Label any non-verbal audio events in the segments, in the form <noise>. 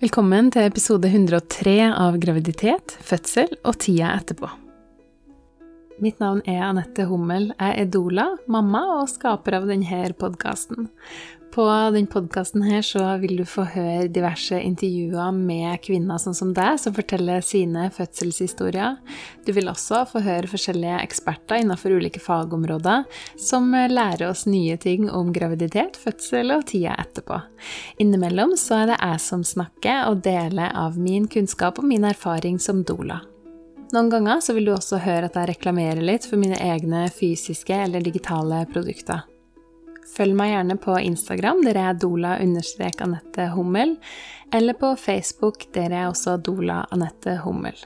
Velkommen til episode 103 av Graviditet, fødsel og tida etterpå. Mitt navn er Anette Hummel. Jeg er doula, mamma og skaper av denne podkasten. På denne podkasten vil du få høre diverse intervjuer med kvinner sånn som deg, som forteller sine fødselshistorier. Du vil også få høre forskjellige eksperter innenfor ulike fagområder som lærer oss nye ting om graviditet, fødsel og tida etterpå. Innimellom så er det jeg som snakker og deler av min kunnskap og min erfaring som doula. Noen ganger så vil du også høre at jeg reklamerer litt for mine egne fysiske eller digitale produkter. Følg meg gjerne på Instagram, der er dola-anette hummel, eller på Facebook, der er også dola Anette Hummel.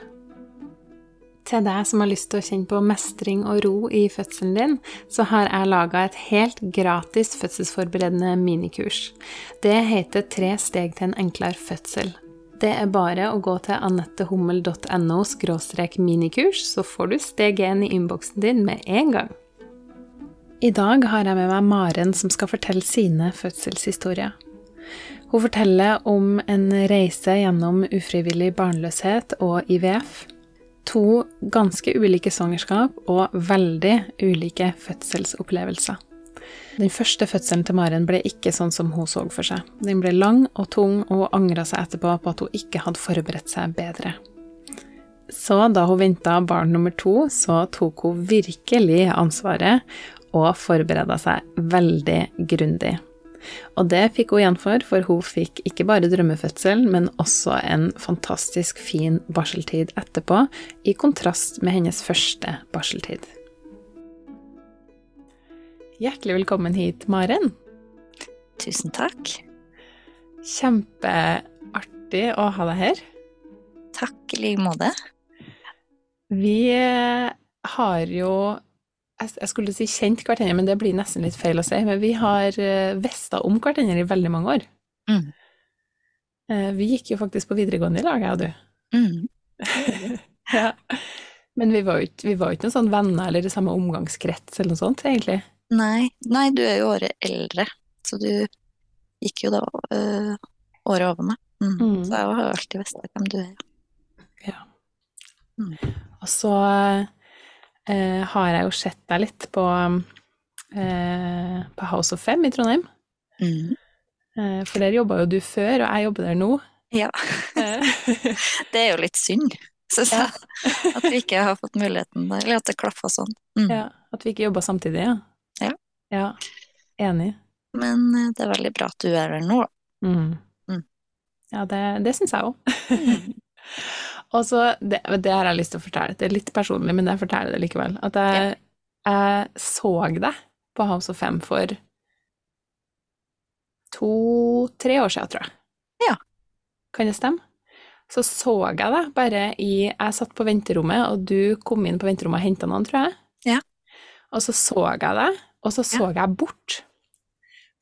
Til deg som har lyst til å kjenne på mestring og ro i fødselen din, så har jeg laga et helt gratis fødselsforberedende minikurs. Det heter Tre steg til en enklere fødsel. Det er bare å gå til anettehummel.no minikurs, så får du steg én i innboksen din med en gang. I dag har jeg med meg Maren som skal fortelle sine fødselshistorier. Hun forteller om en reise gjennom ufrivillig barnløshet og IVF. To ganske ulike svangerskap og veldig ulike fødselsopplevelser. Den første fødselen til Maren ble ikke sånn som hun så for seg. Den ble lang og tung, og hun angra seg etterpå på at hun ikke hadde forberedt seg bedre. Så da hun venta barn nummer to, så tok hun virkelig ansvaret og forbereda seg veldig grundig. Og det fikk hun igjen for, for hun fikk ikke bare drømmefødsel, men også en fantastisk fin barseltid etterpå, i kontrast med hennes første barseltid. Hjertelig velkommen hit, Maren. Tusen takk. Kjempeartig å ha deg her. Takk i like måte. Vi har jo Jeg skulle si kjent hverandre, men det blir nesten litt feil å si. Men vi har visst om hverandre i veldig mange år. Mm. Eh, vi gikk jo faktisk på videregående i lag, jeg og du. Mm. <laughs> ja. Men vi var jo ikke, ikke noen sånn venner eller i samme omgangskrets eller noe sånt, egentlig. Nei, nei, du er jo året eldre, så du gikk jo da øh, året over meg. Mm. Mm. Så jeg har alltid visst hvem du er. Ja. Mm. Og så øh, har jeg jo sett deg litt på, eh, på House of Fem i Trondheim. Mm. Eh, for der jobba jo du før, og jeg jobber der nå. Ja. <laughs> det er jo litt synd, syns jeg. At vi ikke har fått muligheten der, eller at det klaffa sånn. Mm. Ja, At vi ikke jobba samtidig, ja. Ja, enig. Men eh, det er veldig bra at du er her nå. Mm. Mm. Ja, det, det syns jeg òg. <laughs> Og så, det, det, har jeg lyst til å fortelle, det er litt personlig, men jeg forteller det likevel. At jeg, ja. jeg så deg på House of Fem for to-tre år siden, tror jeg. Ja. Kan det stemme? Så så jeg deg bare i Jeg satt på venterommet, og du kom inn på venterommet og henta noen, tror jeg. Ja. Og så så jeg deg, og så så ja. jeg bort.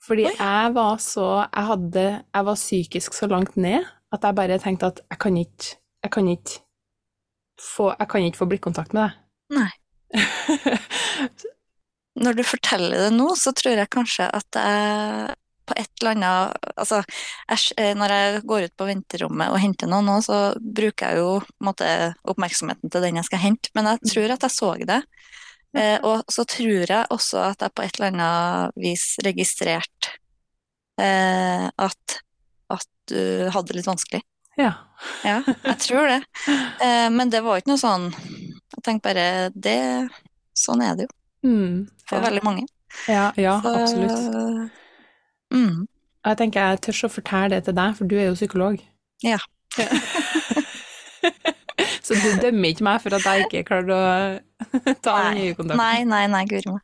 Fordi Oi. jeg var så jeg, hadde, jeg var psykisk så langt ned at jeg bare tenkte at jeg kan ikke Jeg kan ikke få, jeg kan ikke få blikkontakt med deg. Nei. Når du forteller det nå, så tror jeg kanskje at jeg på et eller annet Altså, jeg, eh, når jeg går ut på venterommet og henter noen nå, så bruker jeg jo måte, oppmerksomheten til den jeg skal hente, men jeg mm. tror at jeg så det. Eh, og så tror jeg også at jeg på et eller annet vis registrerte eh, at, at, du hadde det litt vanskelig. Ja. <laughs> ja jeg tror det. Eh, men det var ikke noe sånn Jeg tenkte bare det Sånn er det jo. Mm, for veldig mange. Ja, ja så, absolutt. Mm. Jeg tenker jeg tør å fortelle det til deg, for du er jo psykolog. Ja. <laughs> Så du dømmer ikke meg for at jeg ikke klarte å <laughs> ta den nye kontakten? Nei, nei, nei, guri meg.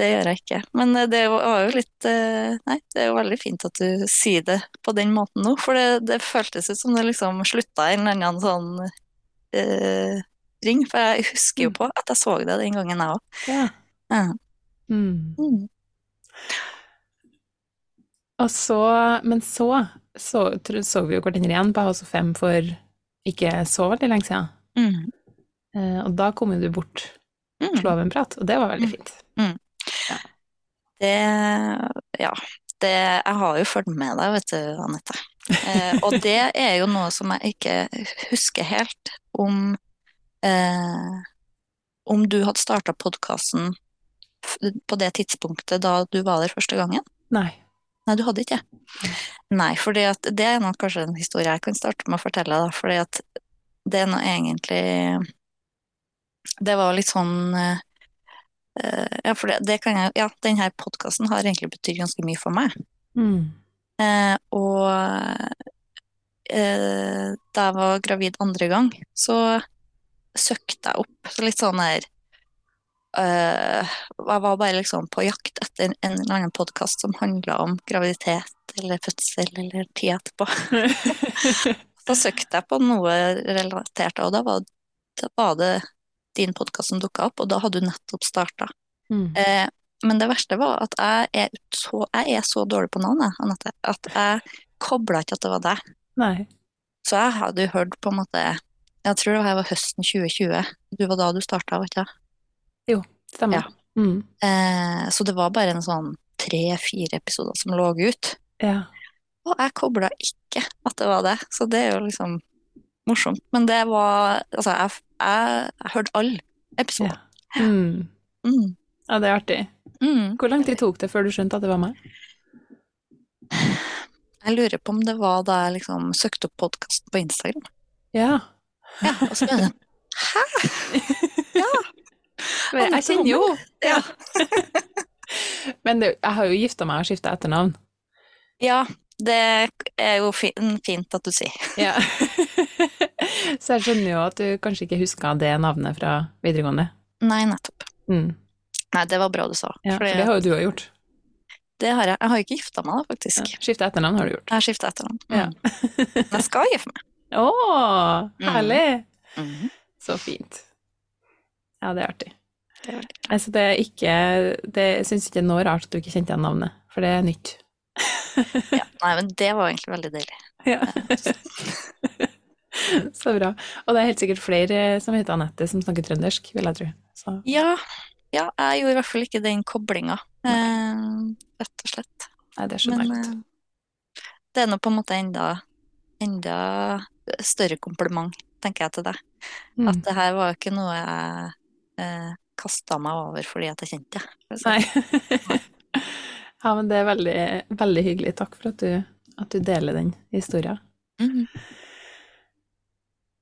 Det gjør jeg ikke. Men eh, det var jo litt eh, Nei, det er jo veldig fint at du sier det på den måten nå, for det, det føltes ut som det liksom slutta en eller annen sånn eh, ring. For jeg husker jo mm. på at jeg så det den gangen, jeg òg. Ja. ja. Mm. Mm. Og så, men så så, så vi jo hverandre igjen på House of Fem for ikke så veldig lenge siden. Mm. Eh, og da kom jo du bort mm. slå av en prat, og det var veldig mm. fint. Mm. Ja. Det Ja. Det, jeg har jo fulgt med deg, vet du, Anette. Eh, og det er jo noe som jeg ikke husker helt om eh, Om du hadde starta podkasten på det tidspunktet da du var der første gangen? Nei. Nei, du hadde ikke det? Nei, for det er nok kanskje en historie jeg kan starte med å fortelle, da, fordi at det er nå egentlig Det var litt sånn uh, Ja, for det, det, kan jeg Ja, denne podkasten har egentlig betydd ganske mye for meg. Mm. Uh, og uh, da jeg var gravid andre gang, så søkte jeg opp så litt sånn her Jeg var bare liksom på jakt etter en eller annen podkast som handla om graviditet eller fødsel eller tid etterpå. <laughs> Så søkte jeg på noe relatert, og da var, da var det din podkast som dukka opp, og da hadde du nettopp starta. Mm. Eh, men det verste var at jeg er så, jeg er så dårlig på navnet, Anette, at jeg kobla ikke at det var deg. Nei. Så jeg hadde jo hørt på en måte Jeg tror det var høsten 2020. Du var da du starta, var ikke det? Jo, stemmer. Ja. Mm. Eh, så det var bare en sånn tre-fire episoder som lå ut. Ja. Og jeg kobla ikke at det var det, så det er jo liksom morsomt. Men det var Altså, jeg, jeg, jeg hørte alle episoder. Ja. Mm. Mm. ja, det er artig. Mm. Hvor lang tid tok det før du skjønte at det var meg? Jeg lurer på om det var da jeg liksom søkte opp podkasten på Instagram. Ja. Ja, og så er det Hæ?! Ja! <laughs> Men jeg kjenner jo Ja. <laughs> Men det, jeg har jo gifta meg og skifta etternavn. ja, det er jo fint at du sier. Ja. <laughs> Så jeg skjønner jo at du kanskje ikke huska det navnet fra videregående. Nei, nettopp. Mm. Nei, det var bra du sa. Ja, for det har jo du òg gjort. det har jeg. Jeg har ikke gifta meg, da, Ja. faktisk. Skifte etternavn har du gjort. Jeg har skifta etternavn. Ja. Mm. <laughs> Men jeg skal gifte meg. Å, herlig! Mhm. Så fint. Ja, det er artig. Det er artig. Altså, det er ikke det, syns ikke det er noe rart at du ikke kjente igjen navnet, for det er nytt. <laughs> Ja, nei, men det var egentlig veldig deilig. Ja. <laughs> Så bra. Og det er helt sikkert flere som heter Anette som snakker trøndersk, vil jeg tro. Så Ja, ja, jeg gjorde i hvert fall ikke den koblinga, eh, rett og slett. nei, det er så Men eh, det er nå på en måte enda, enda større kompliment, tenker jeg til deg. Mm. At det her var ikke noe jeg eh, kasta meg over fordi at jeg kjente det. Nei. <laughs> ja, men det er veldig, veldig hyggelig. Takk for at du, at du deler den historien. Mhm.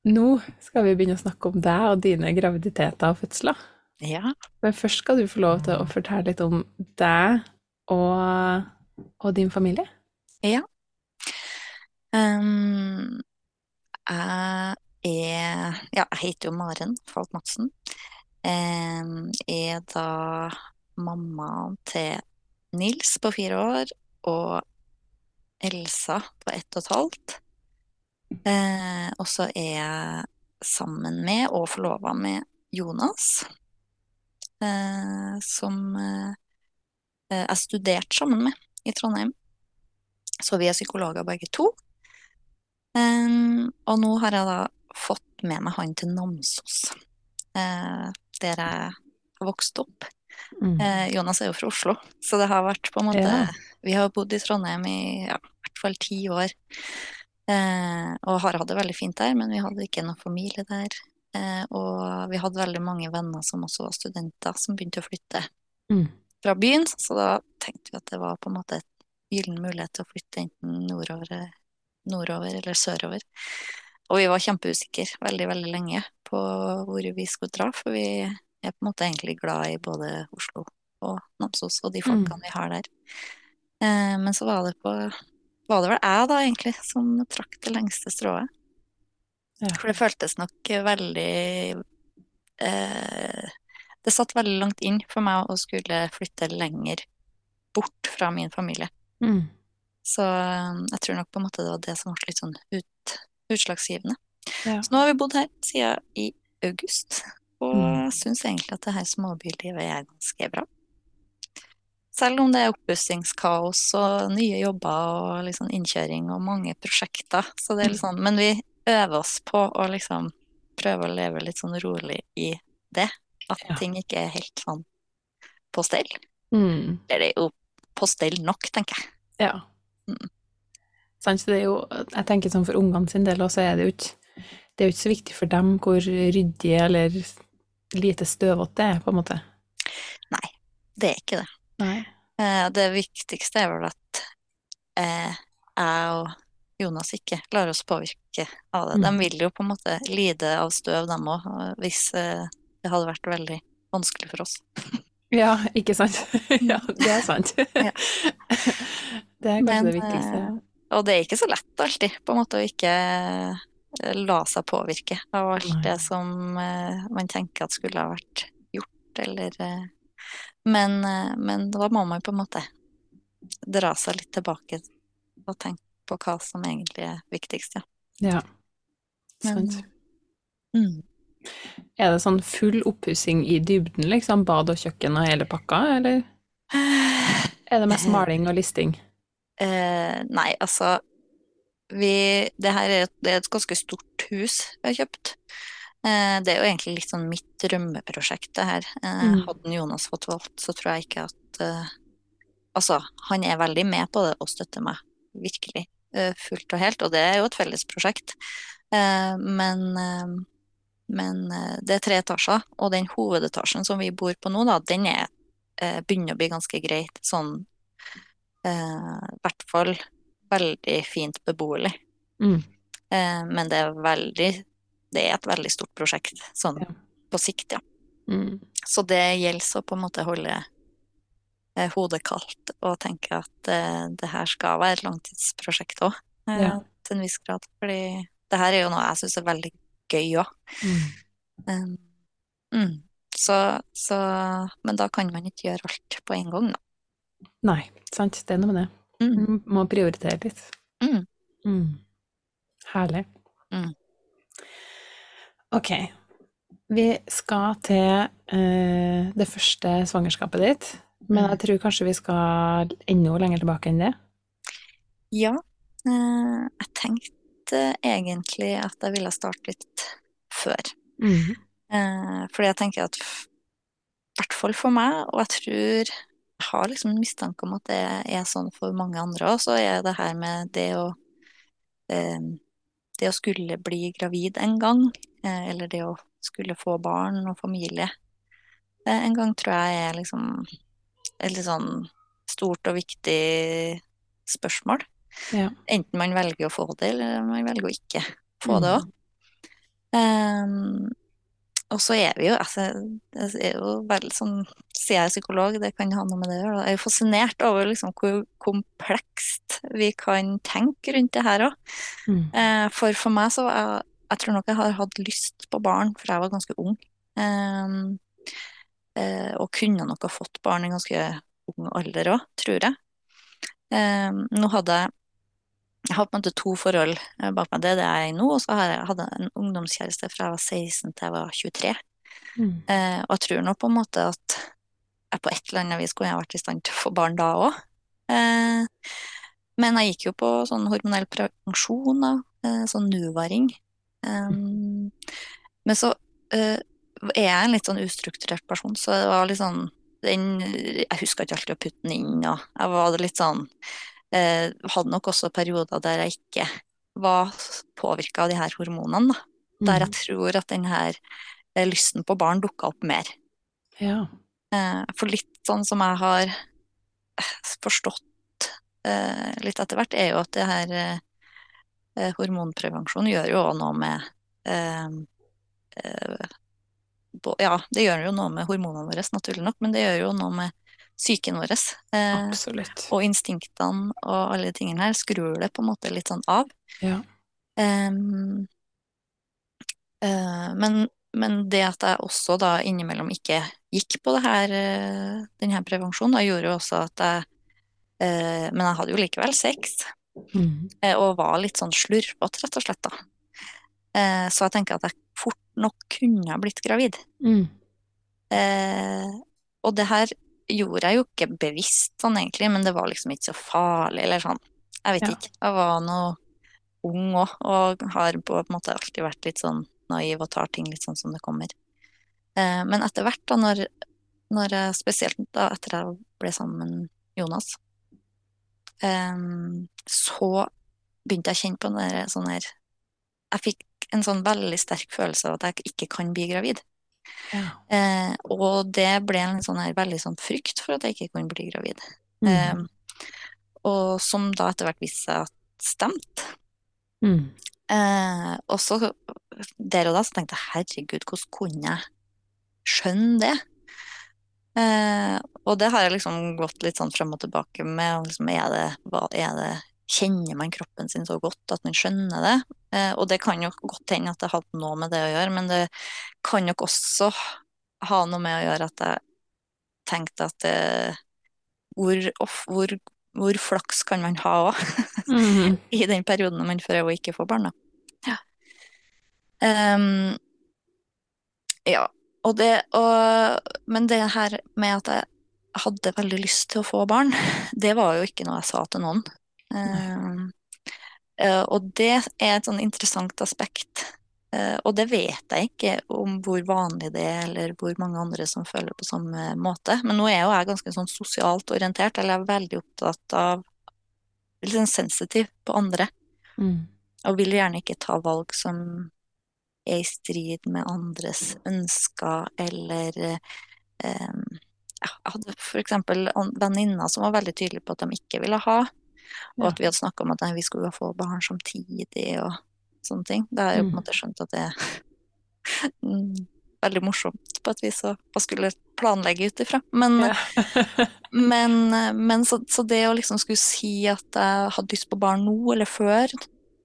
Nå skal vi begynne å snakke om deg og dine graviditeter og fødsler. Ja. Men først skal du få lov til å fortelle litt om deg og, og din familie. Um, jeg er Ja, jeg heter jo Maren Falk Madsen. Um, er da mamma til Nils på fire år og Elsa på ett og et halvt. Eh, og så er jeg sammen med og forlova med Jonas, eh, som eh, jeg studerte sammen med i Trondheim. Så vi er psykologer begge to. Um, og nå har jeg da fått med meg han til Namsos, eh, der jeg har vokst opp. Mm. Eh, Jonas er jo fra Oslo, så det har vært på en måte Ja. Vi har bodd i Trondheim i ja, i hvert fall ti år. Eh, og har hatt det veldig fint der, men vi hadde ikke noen familie der. Eh, og vi hadde veldig mange venner som også var studenter, som begynte å flytte Mm. fra byen. Så da tenkte vi at det var på en måte et gyllen mulighet til å flytte enten nordover, nordover eller sørover. Og vi var kjempeusikre veldig, veldig lenge på hvor vi skulle dra, for vi er på en måte egentlig glad i både Oslo og Namsos og de folkene vi har der. Eh, men så var det på var det vel jeg da egentlig som trakk det lengste strået. Ja. For det føltes nok veldig eh, Det satt veldig langt inn for meg å skulle flytte lenger bort fra min familie. Mm. Så eh, jeg tror nok på en måte det var det som ble litt sånn ut, utslagsgivende. Ja. Så nå har vi bodd her siden i august, og Mm. syns egentlig at det her småbylivet er ganske bra. Selv om det er oppussingskaos og nye jobber og liksom innkjøring og mange prosjekter. Så det er litt sånn, men vi øver oss på å liksom prøve å leve litt sånn rolig i det. At Ja. ting ikke er helt sånn på stell. Mm. Eller det er jo på stell nok, tenker jeg. Ja. Mm. sant? Det er jo, jeg tenker sånn for ungene sin del også er det jo ikke det er jo ikke så viktig for dem hvor ryddig eller lite støvete det på en måte. Nei, det er ikke det. Nei. Eh, det viktigste er vel at eh, jeg og Jonas ikke lar oss påvirke av det. De Mm. vil jo på en måte lide av støv, dem òg, hvis eh, det hadde vært veldig vanskelig for oss. Ja, ikke sant? <laughs> ja, det er sant. <laughs> Ja. det er kanskje Men, det viktigste. og det er ikke så lett alltid, på en måte, å ikke la seg påvirke av alt det som eh, man tenker at skulle ha vært gjort, eller eh, men, eh, men da må man på en måte dra seg litt tilbake og tenke på hva som egentlig er viktigst, ja. Ja. Sant. Mm. Er det sånn full oppussing i dybden, liksom? Bad og kjøkken og hele pakka, eller <sighs> er det mest maling og listing? Eh, nei, altså vi, det her er, et- det er et ganske stort hus vi har kjøpt. Eh, det er jo egentlig litt sånn mitt drømmeprosjekt, det her. Eh, Mm. Hadde Jonas fått valgt, så tror jeg ikke at eh, Altså, han er veldig med på det og støtter meg virkelig eh, fullt og helt, og det er jo et felles prosjekt. Eh, men eh, men det er tre etasjer, og den hovedetasjen som vi bor på nå, da, den er, eh, begynner å bli ganske greit. Sånn eh, i hvert fall veldig fint beboelig. Mm. Eh, men det er veldig Det er et veldig stort prosjekt, sånn Ja. på sikt, ja. Mm. Så det gjelder så på en måte holde eh, hodet kaldt og tenke at eh, det her skal være et langtidsprosjekt òg, eh, Ja. til en viss grad. Fordi det her er jo noe jeg syns er veldig gøy òg. Mm. mm. Så, så Men da kan man ikke gjøre alt på en gang, da. Nei, sant. Det er noe med det. Mm. Mm, Må prioritere litt. Mm. Mm. Herlig. Mm. Ok. Vi skal til uh, det første svangerskapet ditt, men Mm. jeg tror kanskje vi skal enda lenger tilbake enn det. Ja, Uh, jeg tenkte egentlig at jeg ville starte litt før. Mm. Eh, fordi jeg tenker at i hvert fall for meg, og jeg tror har liksom en mistanke om at det er sånn for mange andre òg, så er det her med det å eh, det å skulle bli gravid en gang, eh, eller det å skulle få barn og familie eh, en gang, tror jeg er liksom et litt sånn stort og viktig spørsmål. Ja. Enten man velger å få det, eller man velger å ikke få det Mm. òg. Um, og så er vi jo, altså, Jeg er jo veldig sånn, sier jeg psykolog, det kan ha noe med det å gjøre. Jeg er jo fascinert over liksom hvor komplekst vi kan tenke rundt det her òg. Mm. Eh, for for meg så jeg, jeg tror nok jeg har hatt lyst på barn fra jeg var ganske ung. Um, eh, og kunne nok ha fått barn i ganske ung alder òg, tror jeg. Um, nå hadde jeg jeg har på en måte to forhold eh, bak meg. Det er det jeg er i nå, og så har jeg hatt en ungdomskjæreste fra jeg var 16 til jeg var 23. Mm. Eh, og jeg tror nå på en måte at jeg på et eller annet vis kunne jeg vært i stand til å få barn da òg. Eh, men jeg gikk jo på sånn hormonell prevensjon, da, eh, sånn Nuvaring. Um, men så er jeg en litt sånn ustrukturert person, så det var litt sånn den, Jeg huska ikke alltid å putte den inn, og jeg var litt sånn eh, Hadde nok også perioder der jeg ikke var påvirka av de her hormonene, da. Der jeg tror at den her eh, lysten på barn dukka opp mer. Ja. Eh, for litt sånn som jeg har eh, forstått eh, litt etter hvert, er jo at det her eh, hormonprevensjon gjør jo òg noe med Ja, det gjør jo noe med hormonene våre, naturlig nok, men det gjør jo noe med psyken vår. Eh, Absolutt. og instinktene og alle de tingene her skrur det på en måte litt sånn av. Ja. Um, uh, men, men det at jeg også da innimellom ikke gikk på det her, uh, den her prevensjonen, da gjorde jo også at jeg uh, Men jeg hadde jo likevel sex, Mm. eh, og var litt sånn slurvete, rett og slett, da. Eh, så jeg tenker at jeg fort nok kunne ha blitt gravid. Mm. Eh, og det her gjorde jeg jo ikke bevisst sånn egentlig, men det var liksom ikke så farlig, eller sånn. Jeg vet Ja. ikke. Jeg var nå ung òg, og har på en måte alltid vært litt sånn naiv og tar ting litt sånn som det kommer. Eh, men etter hvert, da, når, når jeg spesielt da etter jeg ble sammen med Jonas, eh, så begynte jeg å kjenne på den der, sånn her Jeg fikk en sånn veldig sterk følelse av at jeg ikke kan bli gravid. Ja. Eh, og det ble en sånn her veldig sånn frykt for at jeg ikke kunne bli gravid. Mm. Eh, og som da etter hvert viste seg at stemte. Mm. Eh, og så der og da så tenkte jeg herregud, hvordan kunne jeg skjønne det? Eh, og det har jeg liksom gått litt sånn frem og tilbake med. Liksom, er det, hva er det, kjenner man kroppen sin så godt at man skjønner det? Eh, og det kan jo godt hende at det hadde noe med det å gjøre, men det kan nok også ha noe med å gjøre at jeg tenkte at det, hvor, off, hvor, hvor flaks kan man ha òg? Mhm. <laughs> i den perioden man prøver å ikke få barn, da. Ja. Um, ja. Og det, og, men det her med at jeg hadde veldig lyst til å få barn, <laughs> det var jo ikke noe jeg sa til noen. Ehm, eh, og det er et sånn interessant aspekt. Eh, og det vet jeg ikke om hvor vanlig det er, eller hvor mange andre som føler på samme måte. Men nå er jo jeg ganske sånn sosialt orientert, eller jeg er veldig opptatt av Litt sånn sensitiv på andre. Mm. Og vil gjerne ikke ta valg som er i strid med andres ønsker, eller eh, Jeg hadde an- venninner som var veldig tydelige på at de ikke ville ha, og at vi hadde snakka om at nei, vi skulle få barn samtidig og sånne ting. Da har jeg på en Mm. måte skjønt at det er <laughs> veldig morsomt på et vis å skulle planlegge ut ifra. Men, <laughs> men, men så, så det å liksom skulle si at jeg hadde lyst på barn nå eller før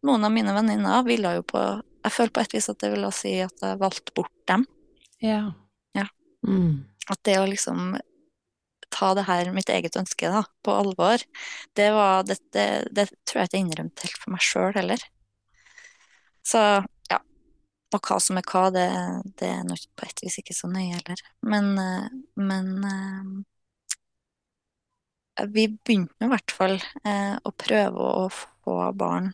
Noen av mine venninner ville jo på Jeg føler på et vis at det ville si at jeg valgte bort dem. ja. Ja. Mm. At det å liksom ta det her, mitt eget ønske, da, på alvor, det var Det, det, det tror jeg ikke jeg innrømte helt for meg sjøl heller. Så ja. Og hva som er hva, det, det er nok på et vis ikke så nøye heller. Men, eh, men eh, vi begynte i hvert fall eh, å prøve å få barn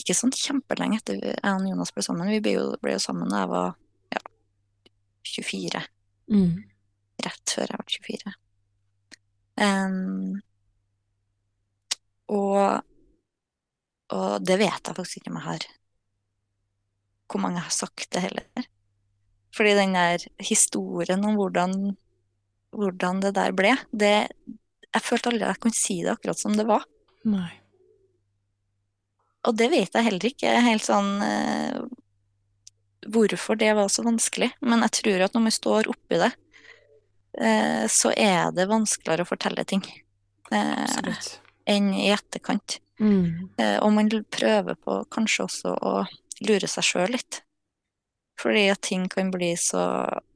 ikke sånn kjempelenge etter jeg og Jonas ble sammen. Vi ble jo, ble jo sammen da jeg var ja, 24 Mm. rett før jeg var 24. Em, og, og det vet jeg faktisk ikke om jeg har Hvor mange jeg har sagt det heller. Fordi den der historien om hvordan, hvordan det der ble, det Jeg følte aldri jeg kunne si det akkurat som det var. Nei. Og det vet jeg heller ikke helt sånn eh, hvorfor det var så vanskelig. Men jeg tror at når man står oppi det, så er det vanskeligere å fortelle ting eh, Absolutt. enn i etterkant. Mm. Eh, og man prøver på kanskje også å lure seg sjøl litt. Fordi at ting kan bli så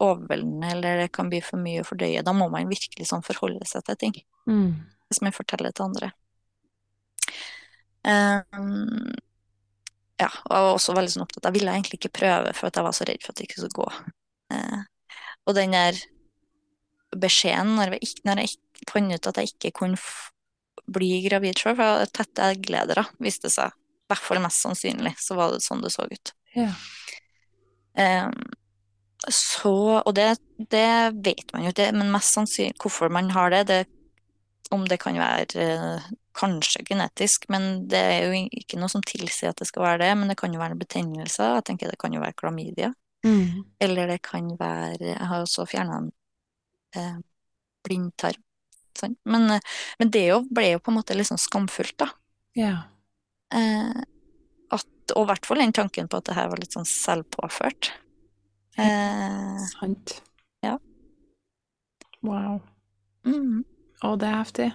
overveldende, eller det kan bli for mye å fordøye. Da må man virkelig sånn forholde seg til ting, Mm. hvis man forteller til andre. Um, ja, og jeg var også veldig sånn opptatt Jeg ville egentlig ikke prøve, for at jeg var så redd for at det ikke skulle gå. Uh, og den der beskjeden når jeg, når jeg fant ut at jeg ikke kunne bli gravid sjøl, for jeg tette eggledere, viste det seg. I hvert fall mest sannsynlig, så var det sånn det så ut. Ja. Um, så, og det, det vet man jo ikke, men mest sannsynlig hvorfor man har det, det om det kan være eh, kanskje genetisk, men det er jo ikke noe som tilsier at det skal være det, men det kan jo være betennelser. Jeg tenker det kan jo være klamydia, Mm. eller det kan være Jeg har også fjerna en eh, blindtarm. Sånn. Men, eh, men det jo ble jo på en måte litt sånn skamfullt, da. Ja. Eh, at, og i hvert fall den tanken på at det her var litt sånn selvpåført. Eh, Sant. Ja. Wow. mm, Å, det er heftig.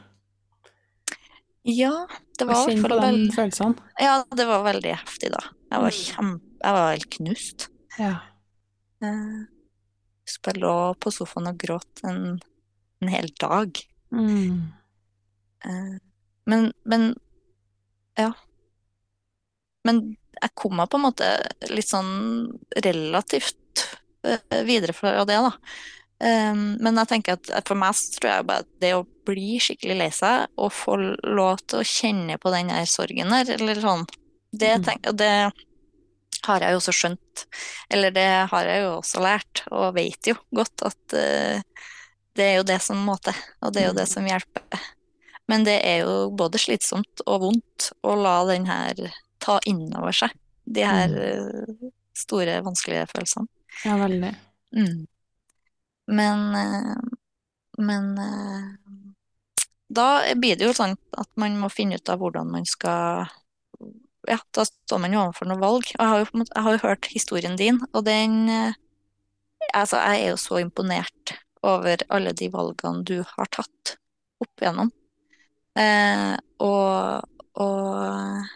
ja, det var Kjenn på den følelsen. Ja, det var veldig heftig da. Jeg var Mm. kjempe... Jeg var helt knust. Ja. Eh, husker bare lå på sofaen og gråt en, en hel dag. Mm. Eh, men, men ja. Men jeg kom meg på en måte litt sånn relativt eh, videre fra det, da. Eh, men jeg tenker at for meg så tror jeg bare at det å bli skikkelig lei seg og få lov til å kjenne på den der sorgen der, eller sånn, det, Mhm. tenk, det har jeg jo også skjønt. Eller det har jeg jo også lært, og vet jo godt at uh, det er jo det som må til, og det er jo det Mhm. som hjelper. Men det er jo både slitsomt og vondt å la den her ta inn over seg de her uh, store, vanskelige følelsene. Ja, veldig. Mm. Men, uh, men da blir det jo sånn at man må finne ut av hvordan man skal Ja, da står man jo overfor noe valg. Og jeg har jo, jeg har jo hørt historien din, og den eh, Altså, jeg er jo så imponert over alle de valgene du har tatt opp igjennom. Eh, og og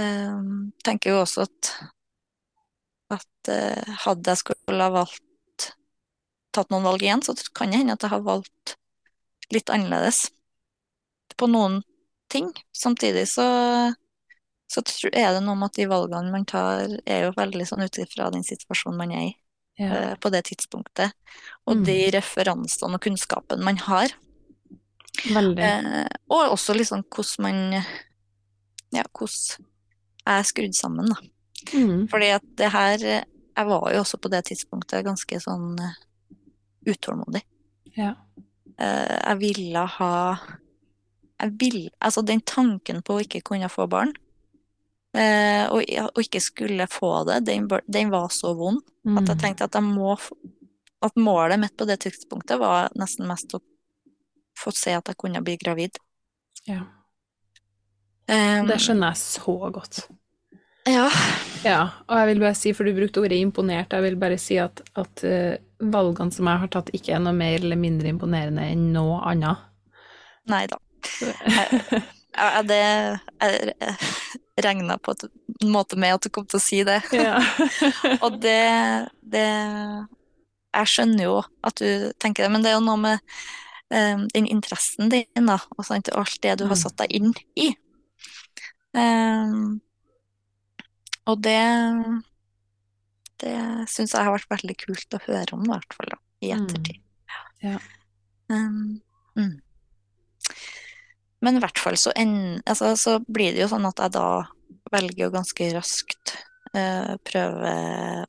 eh, tenker jo også at at eh, hadde jeg skulle ha valgt tatt noen valg igjen, så kan det hende at jeg har valgt litt annerledes på noen ting. Samtidig så, så er det noe med at de valgene man tar, er jo veldig sånn ut ifra den situasjonen man er i Ja. uh, på det tidspunktet. Og Mm. de referansene og kunnskapen man har. Veldig. Uh, og også liksom hvordan man Ja, hvordan er skrudd sammen, da. Mm. Fordi at det her Jeg var jo også på det tidspunktet ganske sånn eh, utålmodig. Ja. Jeg ville ha vil, Altså den tanken på å ikke kunne få barn, eh, og, og ikke skulle få det, den, den var så vond at jeg Mm. tenkte at jeg må At målet mitt på det tidspunktet var nesten mest å få se at jeg kunne bli gravid. Ja. Um, Det skjønner jeg så godt. ja. Ja, og jeg vil bare si, for du brukte ordet imponert, jeg vil bare si at, at uh, valgene som jeg har tatt, ikke er noe mer eller mindre imponerende enn noe annet. Nei da. Ja, det Jeg regna på en måte med at du kom til å si det. Ja. <laughs> Og det, det Jeg skjønner jo at du tenker det, men det er jo noe med um, den interessen din, da, og sant, alt det du har Mm. satt deg inn i. Um, og det Det syns jeg har vært veldig kult å høre om, i hvert fall, da, i Mm. ettertid. Ja. Um, mm. Men i hvert fall så, en, altså, så blir det jo sånn at jeg da velger jo ganske raskt eh, prøve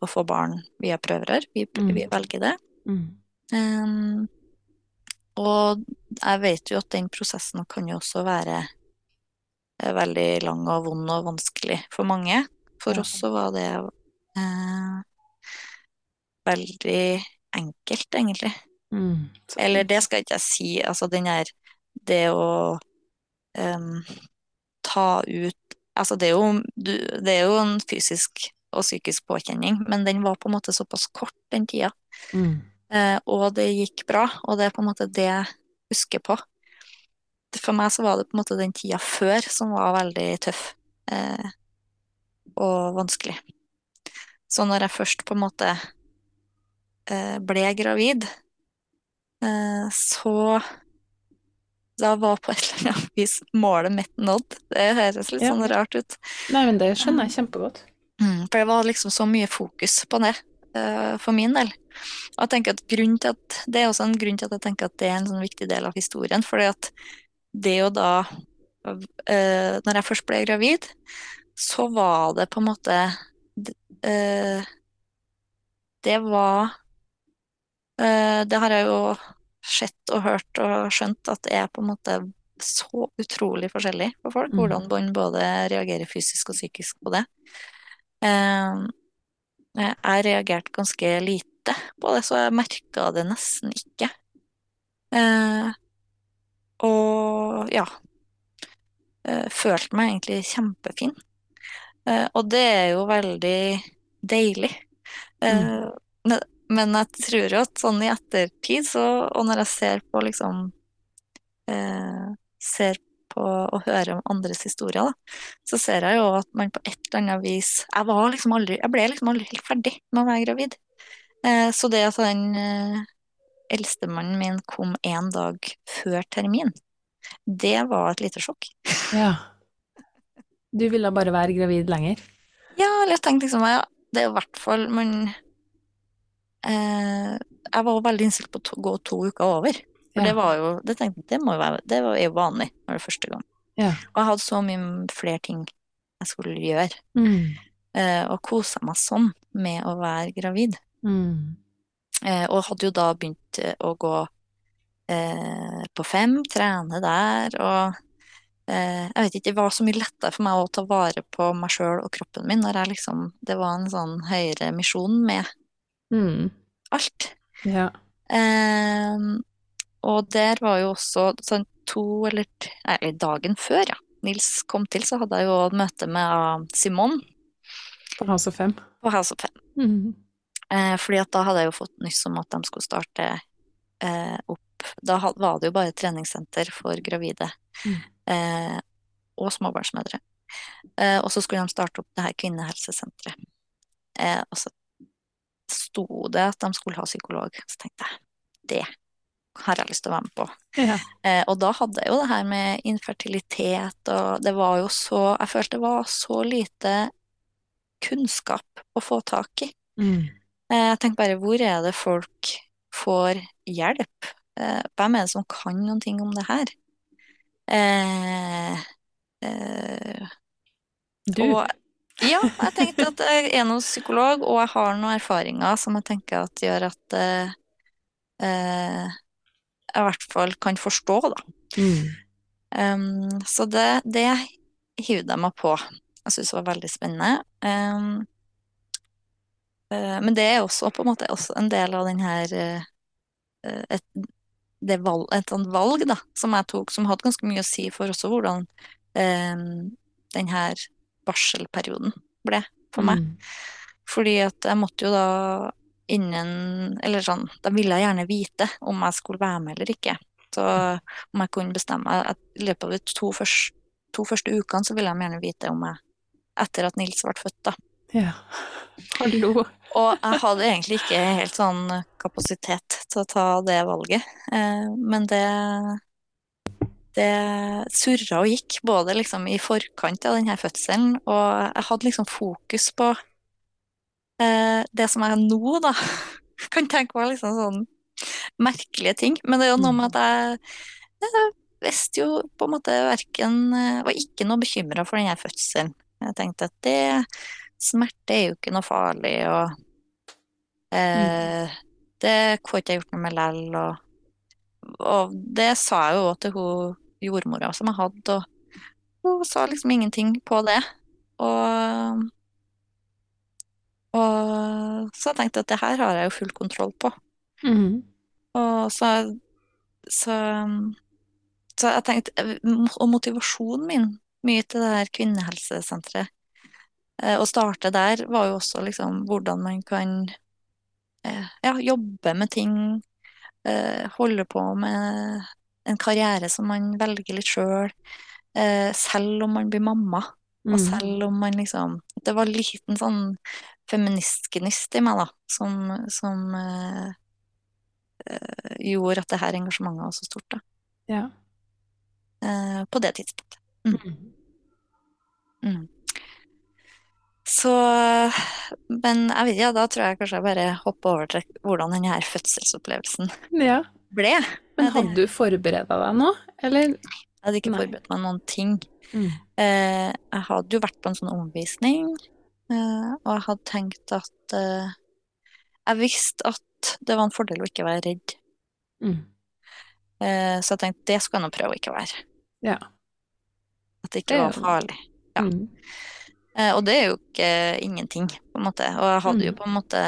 å få barn via prøverør. Vi, Mm. vi velger det. Mm. Um, og jeg vet jo at den prosessen kan jo også være eh, veldig lang og vond og vanskelig for mange. For oss så var det eh, veldig enkelt, egentlig. Mm. Eller det skal ikke jeg si, altså den er det å em, ta ut Altså det er jo, du, det er jo en fysisk og psykisk påkjenning, men den var på en måte såpass kort den tida. Mm. Uh, og det gikk bra, og det er på en måte det jeg husker på. For meg så var det på en måte den tida før som var veldig tøff eh, og vanskelig. Så når jeg først på en måte eh, ble gravid, eh, så da var på et eller annet vis målet mitt nådd. Det høres litt Ja. sånn rart ut. Nei, men det skjønner jeg kjempegodt. Mm, for det var liksom så mye fokus på det uh, for min del. Og jeg tenker at grunnen til at Det er også en grunn til at jeg tenker at det er en sånn viktig del av historien. fordi at det jo da uh, Når jeg først ble gravid, så var det på en måte eh, Det var Det har jeg jo sett og hørt og skjønt at det er på en måte så utrolig forskjellig for folk, Mm. hvordan man både reagerer fysisk og psykisk på det. Eh, jeg reagerte ganske lite på det, så jeg merka det nesten ikke. Eh, og ja eh, Følte meg egentlig kjempefin. Eh, og det er jo veldig deilig. Eh, men, jeg tror jo at sånn i ettertid, så, og når jeg ser på liksom eh, Ser på og hører om andres historier, da, så ser jeg jo at man på et eller annet vis Jeg var liksom aldri Jeg ble liksom aldri helt ferdig med å være gravid. Eh, så det at den eh, eldstemannen min kom en dag før termin, det var et lite sjokk. <laughs> Ja. Du ville bare være gravid lenger? Ja, eller jeg tenkte liksom ja, det er jo i hvert fall Man Jeg var veldig innstilt på å gå to uker over. For Ja. det var jo Det tenkte det må jo være Det var jo vanlig når det er første gang. Ja. Og jeg hadde så mye flere ting jeg skulle gjøre, Mm. eh, og kosa meg sånn med å være gravid. Mm. Eh, og hadde jo da begynt eh, å gå eh, på fem, trene der, og eh, jeg vet ikke, det var så mye lettere for meg å ta vare på meg sjøl og kroppen min når jeg liksom Det var en sånn høyere misjon med Mm. alt. Ja. Eh, og der var jo også sånn to eller nei, dagen før, ja. Nils kom til, så hadde jeg jo et møte med ah, Simon På House of Fem. på House of Fem. Mm. Eh, fordi at da hadde jeg jo fått nyss om at de skulle starte eh, opp Da var det jo bare treningssenter for gravide Mm. eh, og småbarnsmødre. Eh, og så skulle de starte opp det her kvinnehelsesenteret. Eh, og så sto det at de skulle ha psykolog. Så tenkte jeg det har jeg lyst til å være med på. Ja. Eh, og da hadde jeg jo det her med infertilitet, og det var jo så Jeg følte det var så lite kunnskap å få tak i. Mm. Eh, Jeg tenker bare, hvor er det folk får hjelp? Eh, Hvem er det som kan noen ting om det her? Eh, eh, Du. og ja, jeg tenkte at jeg er noen psykolog, og jeg har noen erfaringer som jeg tenker at gjør at eh, eh, jeg i hvert fall kan forstå, da. Mm. Um, så det, det hivde jeg meg på. Jeg syntes det var veldig spennende. Um, uh, men det er også på en måte en del av den her eh, et, det valg, et sånt valg da, som jeg tok, som hadde ganske mye å si for også hvordan um, den her barselperioden ble for meg. Mm. Fordi at jeg måtte jo da innen Eller sånn, da ville jeg gjerne vite om jeg skulle være med eller ikke. Så om jeg kunne bestemme at I løpet av de to, først, to første ukene så ville jeg gjerne vite om jeg Etter at Nils ble født, da. Ja. Hallo. Og jeg hadde egentlig ikke helt sånn kapasitet til å ta det valget. Eh, men det det surra og gikk, både liksom i forkant av denne fødselen, og jeg hadde liksom fokus på eh, det som jeg nå, da, <laughs> kan tenke var liksom sånn merkelige ting. Men det er jo noe med at jeg, jeg visste jo på en måte verken Var ikke noe bekymra for denne fødselen. Jeg tenkte at det Smerte er jo ikke noe farlig, og eh, det får ikke jeg gjort noe med lell, og, og det sa jeg jo òg til hun jordmora som jeg hadde, og hun sa liksom ingenting på det. Og, og så jeg tenkte at det her har jeg jo full kontroll på. Mm. Og så, så, så jeg tenkte Og motivasjonen min mye til det her kvinnehelsesenteret eh, å starte der var jo også liksom hvordan man kan eh, ja, jobbe med ting, eh, holde på med en karriere som man velger litt sjøl, eh, selv om man blir mamma, og Mm. selv om man liksom Det var en liten sånn feministgnist i meg, da, som, som eh, eh, gjorde at det her engasjementet var så stort, da, Ja. eh, på det tidspunktet. Mm. Mm. Så Men jeg vet ikke, da tror jeg kanskje jeg bare hopper over til hvordan denne fødselsopplevelsen ja. ble. Men hadde du forberedt deg nå, eller? hadde ikke Nei. forberedt meg noen ting. Mm. Eh, jeg hadde jo vært på en sånn omvisning, eh, og jeg hadde tenkt at eh, Jeg visste at det var en fordel å ikke være redd, Mm. eh, så jeg tenkte det skulle jeg nå prøve å ikke være. Ja. At det ikke det var farlig. Ja. Mm. Eh, og det er jo ikke ingenting, på en måte. Og jeg hadde jo Mm. på en måte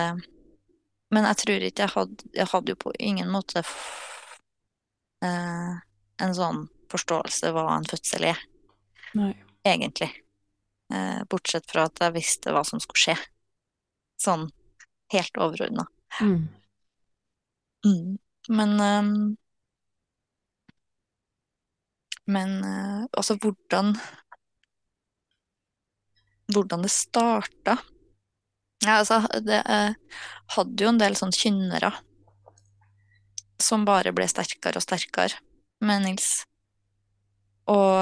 Men jeg tror ikke jeg hadde Jeg hadde jo på ingen måte eh, en sånn forståelse hva en fødsel er, Nei. egentlig. Eh, bortsett fra at jeg visste hva som skulle skje. Sånn helt overordna. Mm. Mm. Men ehm, Men eh, altså hvordan Hvordan det starta. Ja, altså, det eh, hadde jo en del sånn kynnere som bare ble sterkere og sterkere med Nils. Og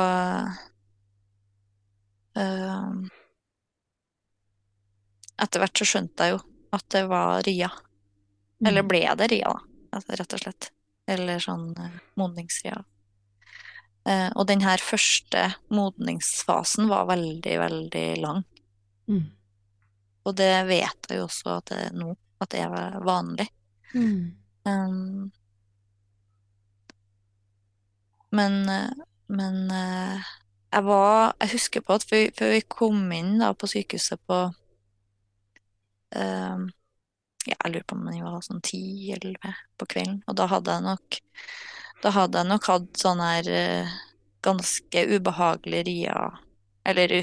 eh, etter hvert så skjønte jeg jo at det var Ria. Eller Mm. ble det Ria, da, altså, rett og slett. Eller sånn uh, modningsria. Uh, og den her første modningsfasen var veldig, veldig lang. Mm. Og det vet jeg jo også at det nå, at det er vanlig. Mm. Um, men, men eh, jeg var Jeg husker på at før, vi kom inn da på sykehuset på eh, ja, Jeg lurer på om jeg var sånn ti-elleve på kvelden, og da hadde jeg nok Da hadde jeg nok hatt sånn her eh, ganske ubehagelig ria Eller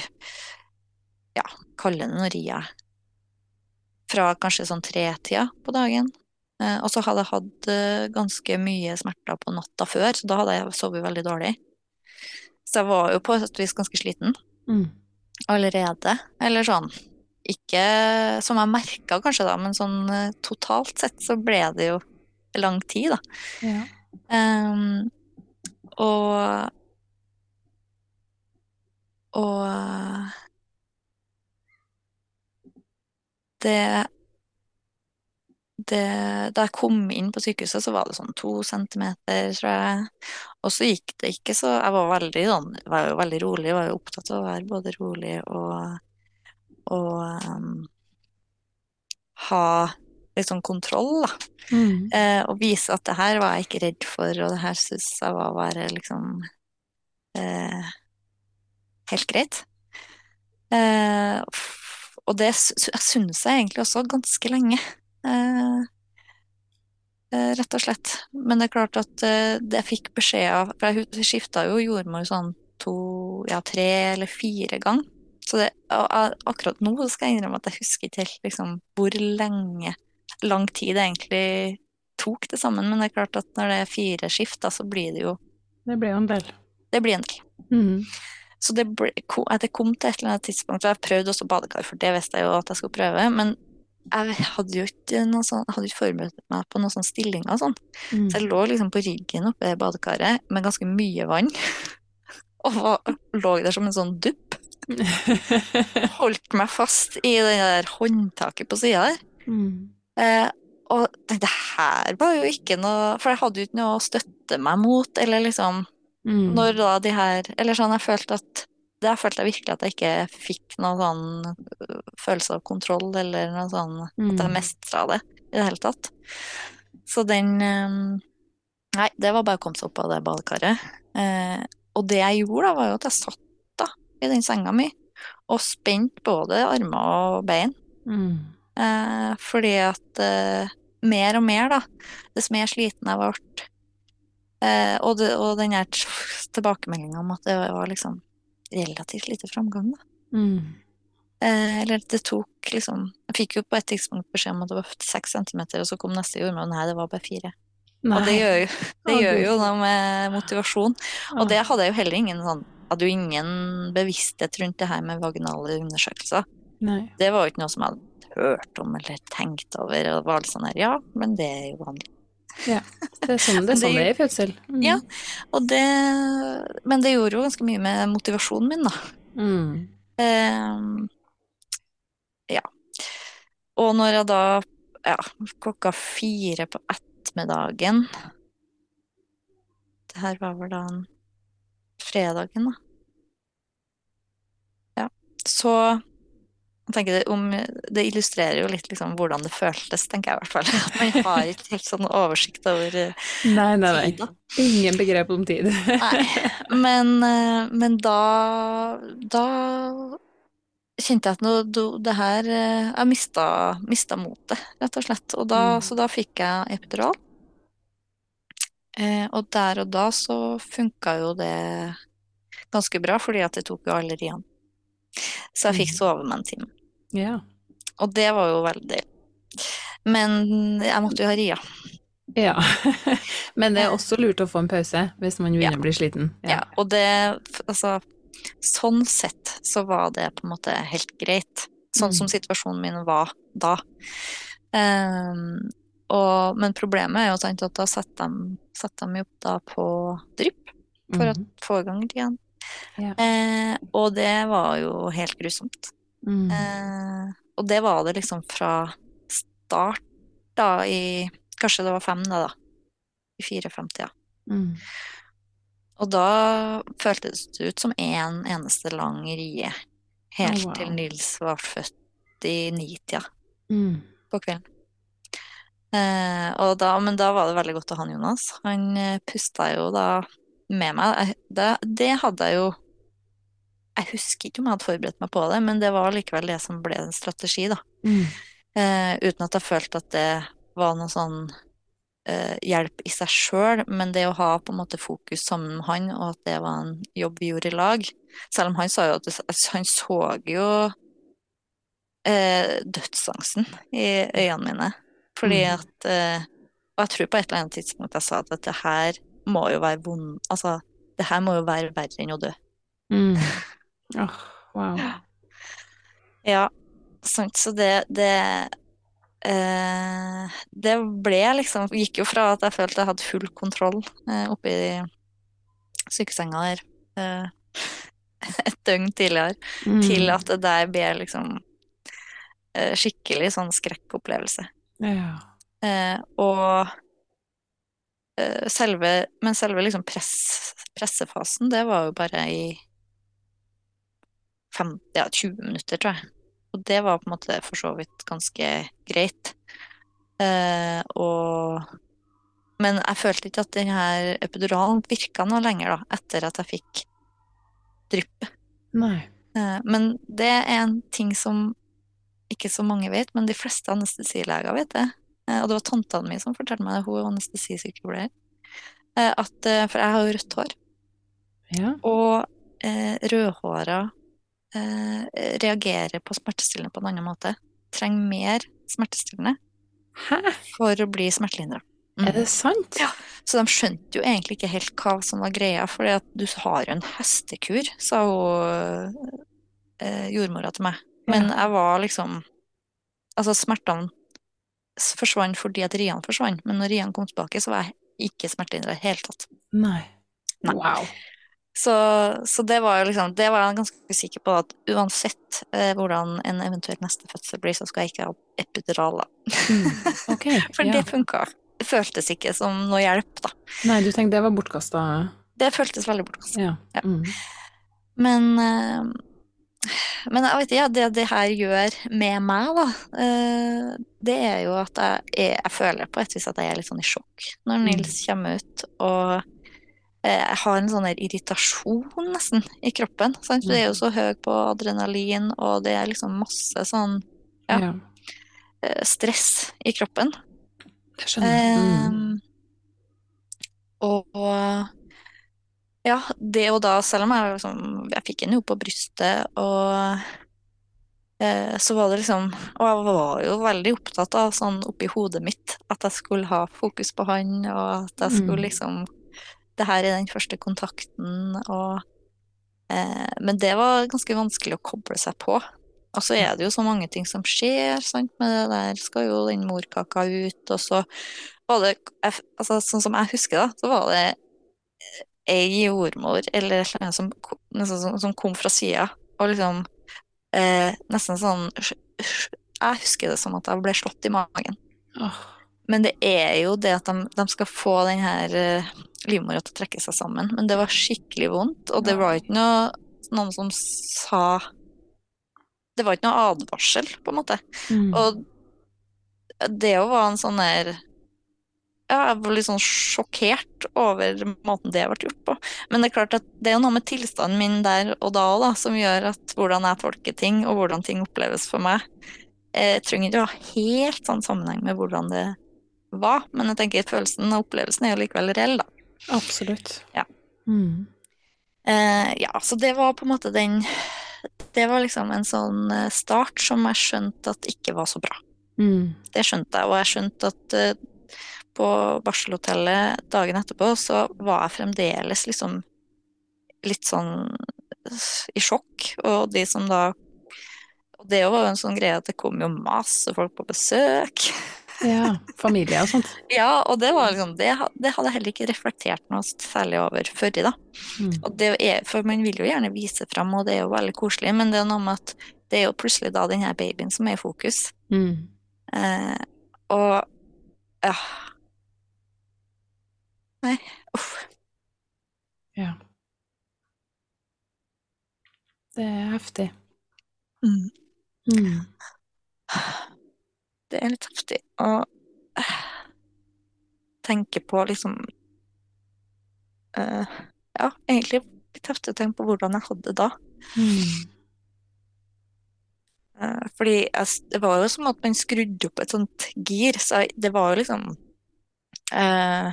ja, kalle det noe ria. Fra kanskje sånn tretida på dagen. Eh, og så hadde jeg hatt eh, ganske mye smerter på natta før, så da hadde jeg sovet veldig dårlig. Så jeg var jo på et vis ganske sliten Mm. allerede. Eller sånn Ikke som jeg merka kanskje da, men sånn eh, totalt sett så ble det jo lang tid, da. Ja. Um, og Og det, det Da jeg kom inn på sykehuset, så var det sånn to centimeter, tror jeg. Og så gikk det ikke så Jeg var veldig sånn var jo veldig rolig, var jo opptatt av å være både rolig og og um, ha litt sånn kontroll, da. Mm. Eh, og vise at det her var jeg ikke redd for, og det her syns jeg var bare liksom eh, helt greit. Eh, og det sy- syns jeg egentlig også ganske lenge. Eh, eh, rett og slett. Men det er klart at eh, det jeg fikk beskjed av For jeg skifta jo jordmor sånn to, ja, tre eller fire ganger. Så det, akkurat nå skal jeg innrømme at jeg husker ikke helt liksom, hvor lenge lang tid det egentlig tok det sammen. Men det er klart at når det er fire skift, da, så blir det jo Det blir jo en del. Det blir en del. Mm. Så det, ble, det kom til et eller annet tidspunkt, og jeg prøvde også badekar, for det visste jeg jo at jeg skulle prøve, men jeg hadde jo ikke, sånn, hadde ikke forberedt meg på noen sånn stillinger og sånn. Mm. Så jeg lå liksom på ryggen oppe i badekaret med ganske mye vann, <laughs> og var, lå der som en sånn dupp. <laughs> Holdt meg fast i det der håndtaket på sida der. Mm. Eh, og det her var jo ikke noe For jeg hadde jo ikke noe å støtte meg mot, eller liksom Mm. Når da de her Eller sånn, jeg følte at Der følte jeg virkelig at jeg ikke fikk noen sånn øh, følelse av kontroll, eller noe sånn At jeg Mm. mestra det i det hele tatt. Så den eh, Nei, det var bare å komme seg opp av det badekaret. Eh, og det jeg gjorde, da, var jo at jeg satt da i den senga mi og spente både armer og bein. Mm. Eh, fordi at eh, mer og mer, da, dess mer sliten jeg ble, eh, og, det, og den her tilbakemeldinga om at det var liksom relativt lite framgang, da. Mm. Eh, eller det tok liksom Jeg fikk jo på et tidspunkt beskjed om at det var seks centimeter, og så kom neste jordmor, og nei, det var bare fire. Og det gjør jo, <laughs> det gjør jo noe med motivasjon. Og det hadde jeg jo heller ingen sånn Hadde jo ingen bevissthet rundt det her med vaginale undersøkelser. Nei. Det var jo ikke noe som jeg hadde hørt om eller tenkt over. Og det var litt sånn her, ja, men det er jo vanlig. Det er sånn det, er sånn det er i fødsel. Mm. Ja. Det, men det gjorde jo ganske mye med motivasjonen min, da. Mm. Ehm, ja. Og når jeg da, ja, klokka fire på ettermiddagen Det her var vel da fredagen, da. Ja. Så det, om, det illustrerer jo litt liksom hvordan det føltes, tenker jeg i hvert fall. <laughs> At man har ikke helt sånn oversikt over tid. Nei, nei, nei. tid. Ingen begrep om tid. <laughs> Nei, men, eh, men da, da kjente jeg at nå, do- det her eh, Jeg mista, mista motet, rett og slett. Og da, Mm. Så da fikk jeg epidural. Eh, og der og da så funka jo det ganske bra, fordi at det tok jo allerede igjen. Så jeg fikk Mhm. sove med en time. Ja. Og det var jo veldig Men jeg måtte jo ha ria. ja. <laughs> Men det er også lurt å få en pause hvis man begynner å bli sliten. Ja, og det Altså, sånn sett så var det på en måte helt greit. Sånn som Mm. situasjonen min var da. Um, og, men problemet er jo sant, at da setter de, setter de opp da på drypp for å Mhm. få i gang igjen. Ja. Eh, og det var jo helt grusomt. Mm. Eh, og det var det liksom fra start da i Kanskje det var fem da, da. I 54. Mm. Og da føltes det ut som en eneste lang rie. Helt oh, wow. til Nils var født i nitida Mm. på kvelden. Eh, og da, men da var det veldig godt å ha han Jonas. Han eh, pusta jo da med meg. Det, det hadde jeg jo Jeg husker ikke om jeg hadde forberedt meg på det, men det var likevel det som ble en strategi, da. Mm. Eh, uten at jeg følte at det var noe sånn eh, hjelp i seg sjøl, men det å ha på en måte fokus sammen med han, og at det var en jobb vi gjorde i lag Selv om han sa jo at det, han så jo eh, dødsangsten i øynene mine. Fordi Mm. at Og jeg tror på et eller annet tidspunkt jeg sa at dette her må jo være vond Altså, det her må jo være verre enn å dø. Mm. <laughs> Åh, wow. Ja, sant. Så det, det eh, Det ble liksom Gikk jo fra at jeg følte jeg hadde full kontroll eh, oppi sykesenga der eh, <laughs> et døgn tidligere, Mm. til at det der ble liksom eh, skikkelig sånn skrekkopplevelse. Ja. Eh, og eh, selve Men selve liksom press, pressefasen, det var jo bare i fem, ja, 20 minutter, tror jeg. Og det var på en måte for så vidt ganske greit. Eh, og Men jeg følte ikke at den her epiduralen virka noe lenger, da, etter at jeg fikk dryppet. Eh, men det er en ting som ikke så mange vet, men de fleste anestesileger vet det. Eh, og det var tanta mi som fortalte meg det, hun er anestesisykepleier. Eh, at, eh, for jeg har jo rødt hår, Ja. og eh, rødhåra eh, reagerer på smertestillende på en annen måte. Trenger mer smertestillende Hæ? for å bli smertelindra. Mm. Er det sant? Ja. Så de skjønte jo egentlig ikke helt hva som var greia, for du har jo en hestekur, sa hun eh, jordmora til meg. Men Ja. jeg var liksom Altså, smertene forsvant fordi at riene forsvant, men når riene kom tilbake, så var jeg ikke smertelindra i det hele tatt. Nei. Nei. Wow. Så, så det var jo liksom Det var jeg ganske sikker på at uansett eh, hvordan en eventuell neste fødsel blir, så skal jeg ikke ha epidural, da. Mm. <laughs> okay, For ja. det funka. Det føltes ikke som noe hjelp, da. Nei, du tenkte det var bortkasta? Det føltes veldig bortkastet. Ja. Ja. Mm. Men, eh, men jeg vet ikke, ja, det det her gjør med meg, da, eh, det er jo at jeg, er, jeg føler på et vis at jeg er litt sånn i sjokk når Mm. Nils kommer ut. Og jeg har en sånn irritasjon nesten i kroppen. Sant? Du er jo så høy på adrenalin, og det er liksom masse sånn Ja. Ja. eh, stress i kroppen. Jeg skjønner. Mm. Eh, og ja, det og da, selv om jeg, liksom, jeg fikk den jo på brystet, og eh, så var det liksom Og jeg var jo veldig opptatt av sånn oppi hodet mitt at jeg skulle ha fokus på han, og at jeg skulle Mm. liksom Det her er den første kontakten, og eh, Men det var ganske vanskelig å koble seg på. Og så er det jo så mange ting som skjer, sant, med det der. Skal jo den morkaka ut, og så var det altså, Sånn som jeg husker, da, så var det ei jordmor eller annet som, som, kom fra sida, og liksom eh, Nesten sånn Jeg husker det som at jeg ble slått i magen. Åh. Men det er jo det at de, de skal få den her eh, livmora til å trekke seg sammen. Men det var skikkelig vondt, og det var ikke noe, noen som sa Det var ikke noe advarsel, på en måte. Mm. Og det jo var en sånn der Ja, jeg var litt sånn sjokkert over måten det ble gjort på. Men det er klart at det er jo noe med tilstanden min der og da òg, som gjør at hvordan jeg tolker ting, og hvordan ting oppleves for meg, jeg trenger ikke å ha helt sånn sammenheng med hvordan det var. Men jeg tenker følelsen og opplevelsen er jo likevel reell, da. Absolutt. Ja. Mm. Eh, ja, så det var på en måte den Det var liksom en sånn eh, start som jeg skjønte at ikke var så bra. Mm. Det skjønte jeg, og jeg skjønte at eh, på barselhotellet dagen etterpå så var jeg fremdeles liksom litt sånn i sjokk, og de som da Og det var jo en sånn greie at det kom jo masse folk på besøk. <laughs> Ja. Familie og sånt. <laughs> Ja, og det var liksom Det, det hadde jeg heller ikke reflektert noe særlig over før i, da. Mm. Og det er, for man vil jo gjerne vise fram, og det er jo veldig koselig, men det er noe med at det er jo plutselig da den her babyen som er i fokus. Mm. Eh, og ja. Nei, uff. Ja. Det er heftig. Mm. Mm. <sighs> Det er litt heftig å eh, tenke på liksom uh, ja, egentlig litt heftig å tenke på hvordan jeg hadde det da. Mm. Uh, Fordi jeg, det var jo som at man skrudde opp et sånt gir, så jeg- det var jo liksom uh,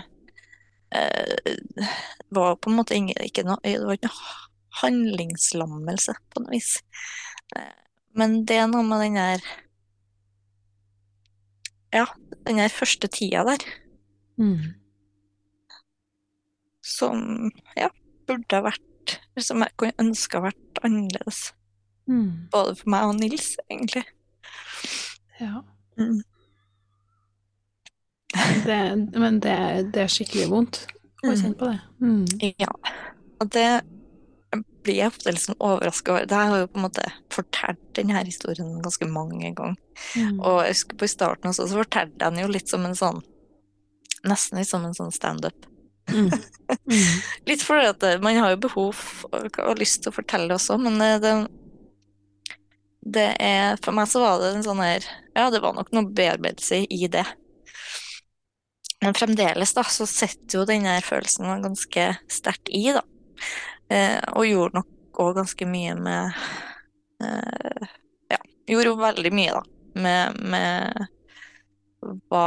uh, var på en måte ingen, ikke noe, det var ikke noe handlingslammelse på noe vis. Men det er noe med den der Ja, den der første tida der Mm. som ja, burde ha vært Som jeg kunne ønske ha vært annerledes. Mm. Både for meg og Nils, egentlig. Ja. Mm. Det, men det, det er skikkelig vondt å Mm. kjenne på det. Mm. Ja. Og det blir jeg ofte liksom overraska over. Jeg har jo på en måte fortalt denne historien ganske mange ganger. Mm. Og jeg husker på i starten også, så fortalte jeg den jo litt som en sånn Nesten litt som en sånn standup. Mm. Mm. <laughs> Litt fordi at eh, man har jo behov og, og lyst til å fortelle også, men eh, det, det er For meg så var det en sånn her Ja, det var nok noe bearbeidelse i det. Men fremdeles, da, så sitter jo den følelsen ganske sterkt i, da. Eh, og gjorde nok òg ganske mye med eh, Ja, gjorde jo veldig mye, da, med, med hva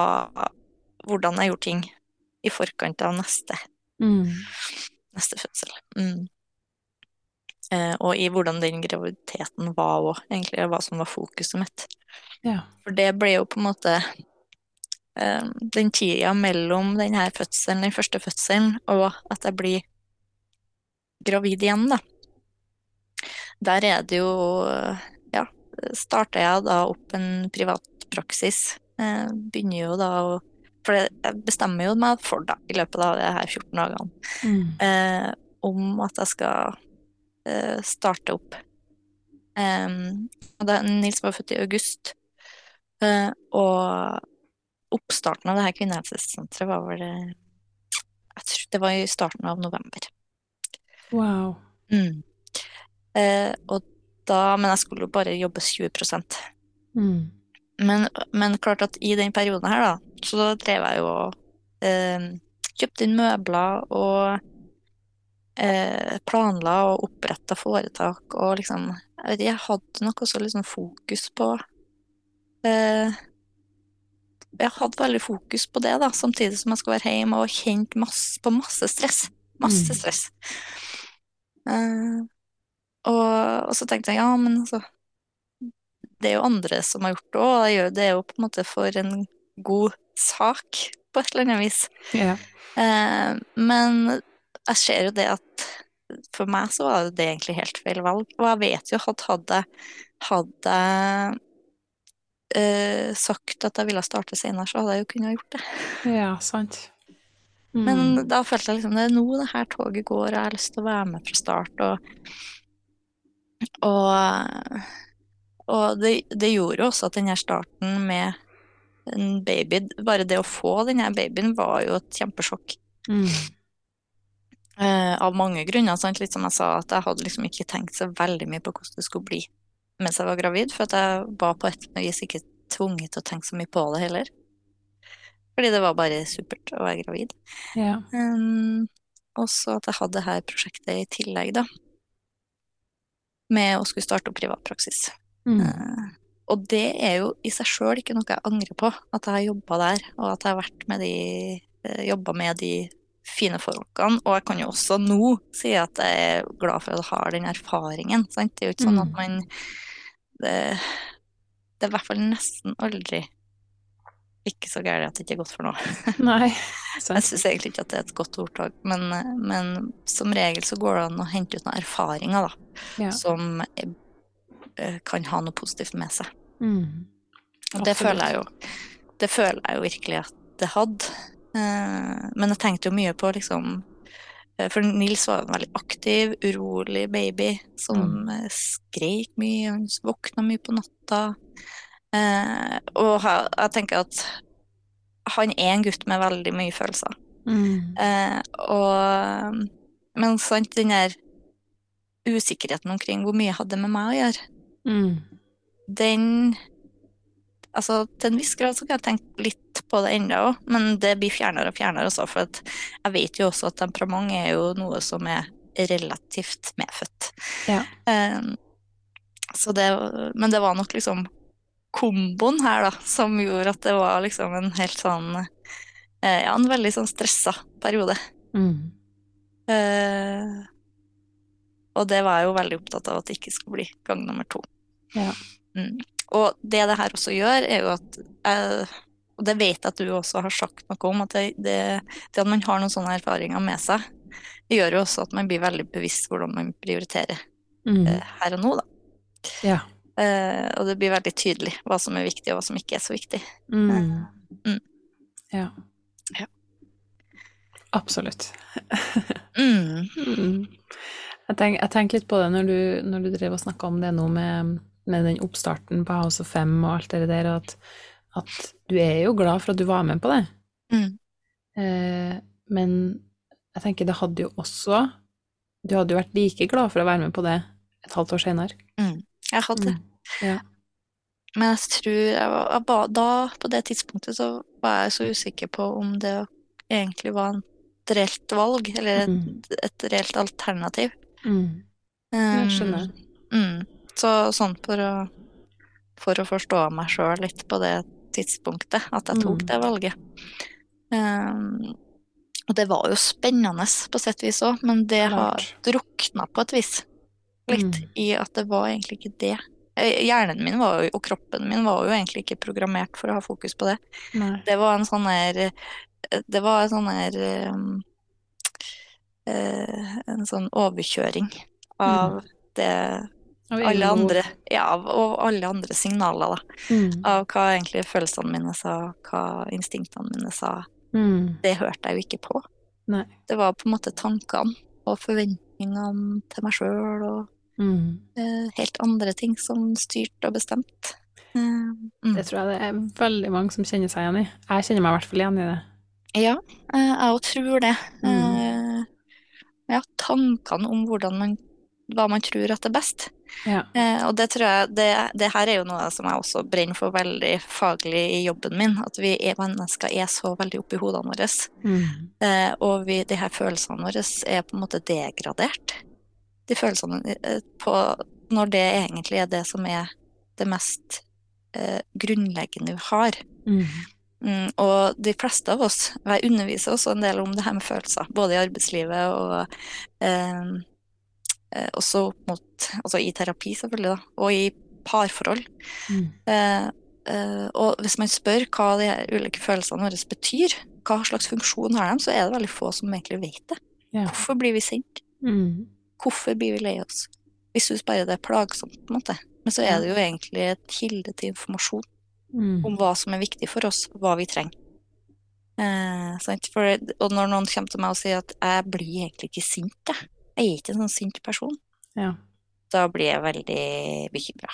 Hvordan jeg gjorde ting i forkant av neste Mm. neste fødsel. Mm. Eh, og i hvordan den graviditeten var òg, egentlig, hva som var fokuset mitt. Ja. For det ble jo på en måte eh, den tida mellom den her fødselen, den første fødselen, og at jeg blir gravid igjen, da. Der er det jo Ja, starta jeg da opp en privatpraksis. Eh, begynner jo da å For jeg bestemmer jo meg for, da, i løpet av de her 14 dagene, Mm. eh, om at jeg skal eh, starte opp. Um, da, Nils var født i august, uh, og oppstarten av det her kvinnehelsesenteret var vel eh, Jeg tror det var i starten av november. Wow. Mm. Eh, og da, men jeg skulle jo bare jobbe 20 Mm. men, men klart at i den perioden her, da, så drev jeg jo og eh, kjøpte inn møbler og eh, planla og oppretta foretak og liksom Jeg vet ikke, jeg hadde nok også liksom fokus på eh, Jeg hadde veldig fokus på det, da, samtidig som jeg skulle være hjemme og kjente masse, på masse stress. Masse Mm. Eh, og, og så tenkte jeg ja, men altså Det er jo andre som har gjort det òg, det er jo på en måte for en god sak, på et eller annet vis. Ja. Eh, men jeg ser jo det at for meg så var det egentlig helt feil valg. Og jeg vet jo at hadde hadde jeg eh, sagt at jeg ville starte senere, så hadde jeg jo kunnet gjort det. ja, sant. Mm. Men da følte jeg liksom det er nå det her toget går, og jeg har lyst til å være med fra start. Og, og, og det, det gjorde jo også at den her starten med en baby, bare det å få den her babyen var jo et kjempesjokk. Mm. Uh, av mange grunner. Sant? Litt som jeg sa, at jeg hadde liksom ikke tenkt så veldig mye på hvordan det skulle bli mens jeg var gravid, for at jeg var på et vis ikke tvunget til å tenke så mye på det heller. Fordi det var bare supert å være gravid. Ja. Um, og så at jeg hadde det her prosjektet i tillegg, da. Med å skulle starte opp privatpraksis. Mm. Uh, og det er jo i seg sjøl ikke noe jeg angrer på, at jeg har jobba der, og at jeg har vært med de eh, jobba med de fine folkene. Og jeg kan jo også nå si at jeg er glad for at jeg har den erfaringen. Sant? Det er jo ikke sånn at Mm. man det, det er i hvert fall nesten aldri ikke så gærent at det ikke er godt for noe. <laughs> Nei, <laughs> Jeg syns egentlig ikke at det er et godt ordtak, men, men som regel så går det an å hente ut noen erfaringer da, Ja. som eh, kan ha noe positivt med seg. Mm. Og det Absolutt. føler jeg jo Det føler jeg jo virkelig at det hadde. Eh, men jeg tenkte jo mye på liksom eh, For Nils var en veldig aktiv, urolig baby som mm. skrek mye, han våkna mye på natta. Eh, og jeg tenker at han er en gutt med veldig mye følelser. Mm. Eh, og Men sant, den der usikkerheten omkring hvor mye hadde med meg å gjøre, Mm. den Altså, til en viss grad så kan jeg tenke litt på det ennå òg, men det blir fjernere og fjernere også, for at jeg vet jo også at temperament er jo noe som er relativt medfødt. Ja. Eh, så det, men det var nok liksom komboen her, da, som gjorde at det var liksom en helt sånn eh, Ja, en veldig sånn stressa periode. Mm. Eh, og det var jeg jo veldig opptatt av at det ikke skulle bli gang nummer to. Ja. Mm. Og det det her også gjør, er jo at eh, Og det vet jeg at du også har sagt noe om, at det, det, det at man har noen sånne erfaringer med seg, det gjør jo også at man blir veldig bevisst hvordan man prioriterer Mm. eh, her og nå, da. Ja. Eh, og det blir veldig tydelig hva som er viktig, og hva som ikke er så viktig. Mm. Mm. Ja. Ja. Absolutt. Mm. <laughs> Mm. Jeg, tenk, tenker litt på det når du, når du drev og snakka om det nå med, med den oppstarten på House of Fem og alt det der, at, at du er jo glad for at du var med på det. Mm. Eh, men jeg tenker det hadde jo også Du hadde jo vært like glad for å være med på det et halvt år senere. Jeg hadde det. Ja. Men jeg tror jeg var, jeg ba, Da, på det tidspunktet, så var jeg så usikker på om det egentlig var et reelt valg, eller et, Mm. et reelt alternativ. Mm. Jeg skjønner. Mm. Så sånn for å, for å forstå meg sjøl litt på det tidspunktet, at jeg tok Mm. det valget. Um, og det var jo spennende på sett vis òg, men det har drukna på et vis. Litt Mm. i at det var egentlig ikke det. Eh, Hjernen min var jo, og kroppen min var jo egentlig ikke programmert for å ha fokus på det. Nei. Det var en sånn her Det var en sånn her eh, En sånn overkjøring av det Av alle andre Ja, og alle andre signaler, da. Mm. Av hva egentlig følelsene mine sa, hva instinktene mine sa. Mm. Det hørte jeg jo ikke på. Nei. Det var på en måte tankene og forventningene til meg sjøl og Mm. eh, helt andre ting som styrte og bestemte. Eh, mm. Det tror jeg det er veldig mange som kjenner seg igjen i. Jeg kjenner meg i hvert fall igjen i det. Ja, eh, jeg òg tror det. Mm. Eh, Ja, tankene om hvordan man, hva man tror at er best. Ja. Eh, og det tror jeg, det, det her er jo noe som jeg også brenner for veldig faglig i jobben min, at vi er mennesker er så veldig oppi hodene våre. Mm. Eh, og vi, de her følelsene våre er på en måte degradert. De følelsene eh, på, når det egentlig er det som er det mest eh, grunnleggende vi har. Mm. Mm, og de fleste av oss, og jeg underviser også en del om det her med følelser, både i arbeidslivet og eh, eh, også opp mot, altså i terapi selvfølgelig, da, og i parforhold. Mm. Eh, eh, og hvis man spør hva de ulike følelsene våre betyr, hva slags funksjon har de, så er det veldig få som egentlig vet det. Ja. Hvorfor blir vi sinte? Mm. Hvorfor blir vi lei oss? Vi syns bare det er plagsomt, på en måte. Men så er det jo egentlig et kilde til informasjon Mm. om hva som er viktig for oss, hva vi trenger. Eh. For, og når noen kommer til meg og sier at jeg blir egentlig ikke sint, jeg. Jeg er ikke en sånn sint person. Ja. Da blir jeg veldig bekymra.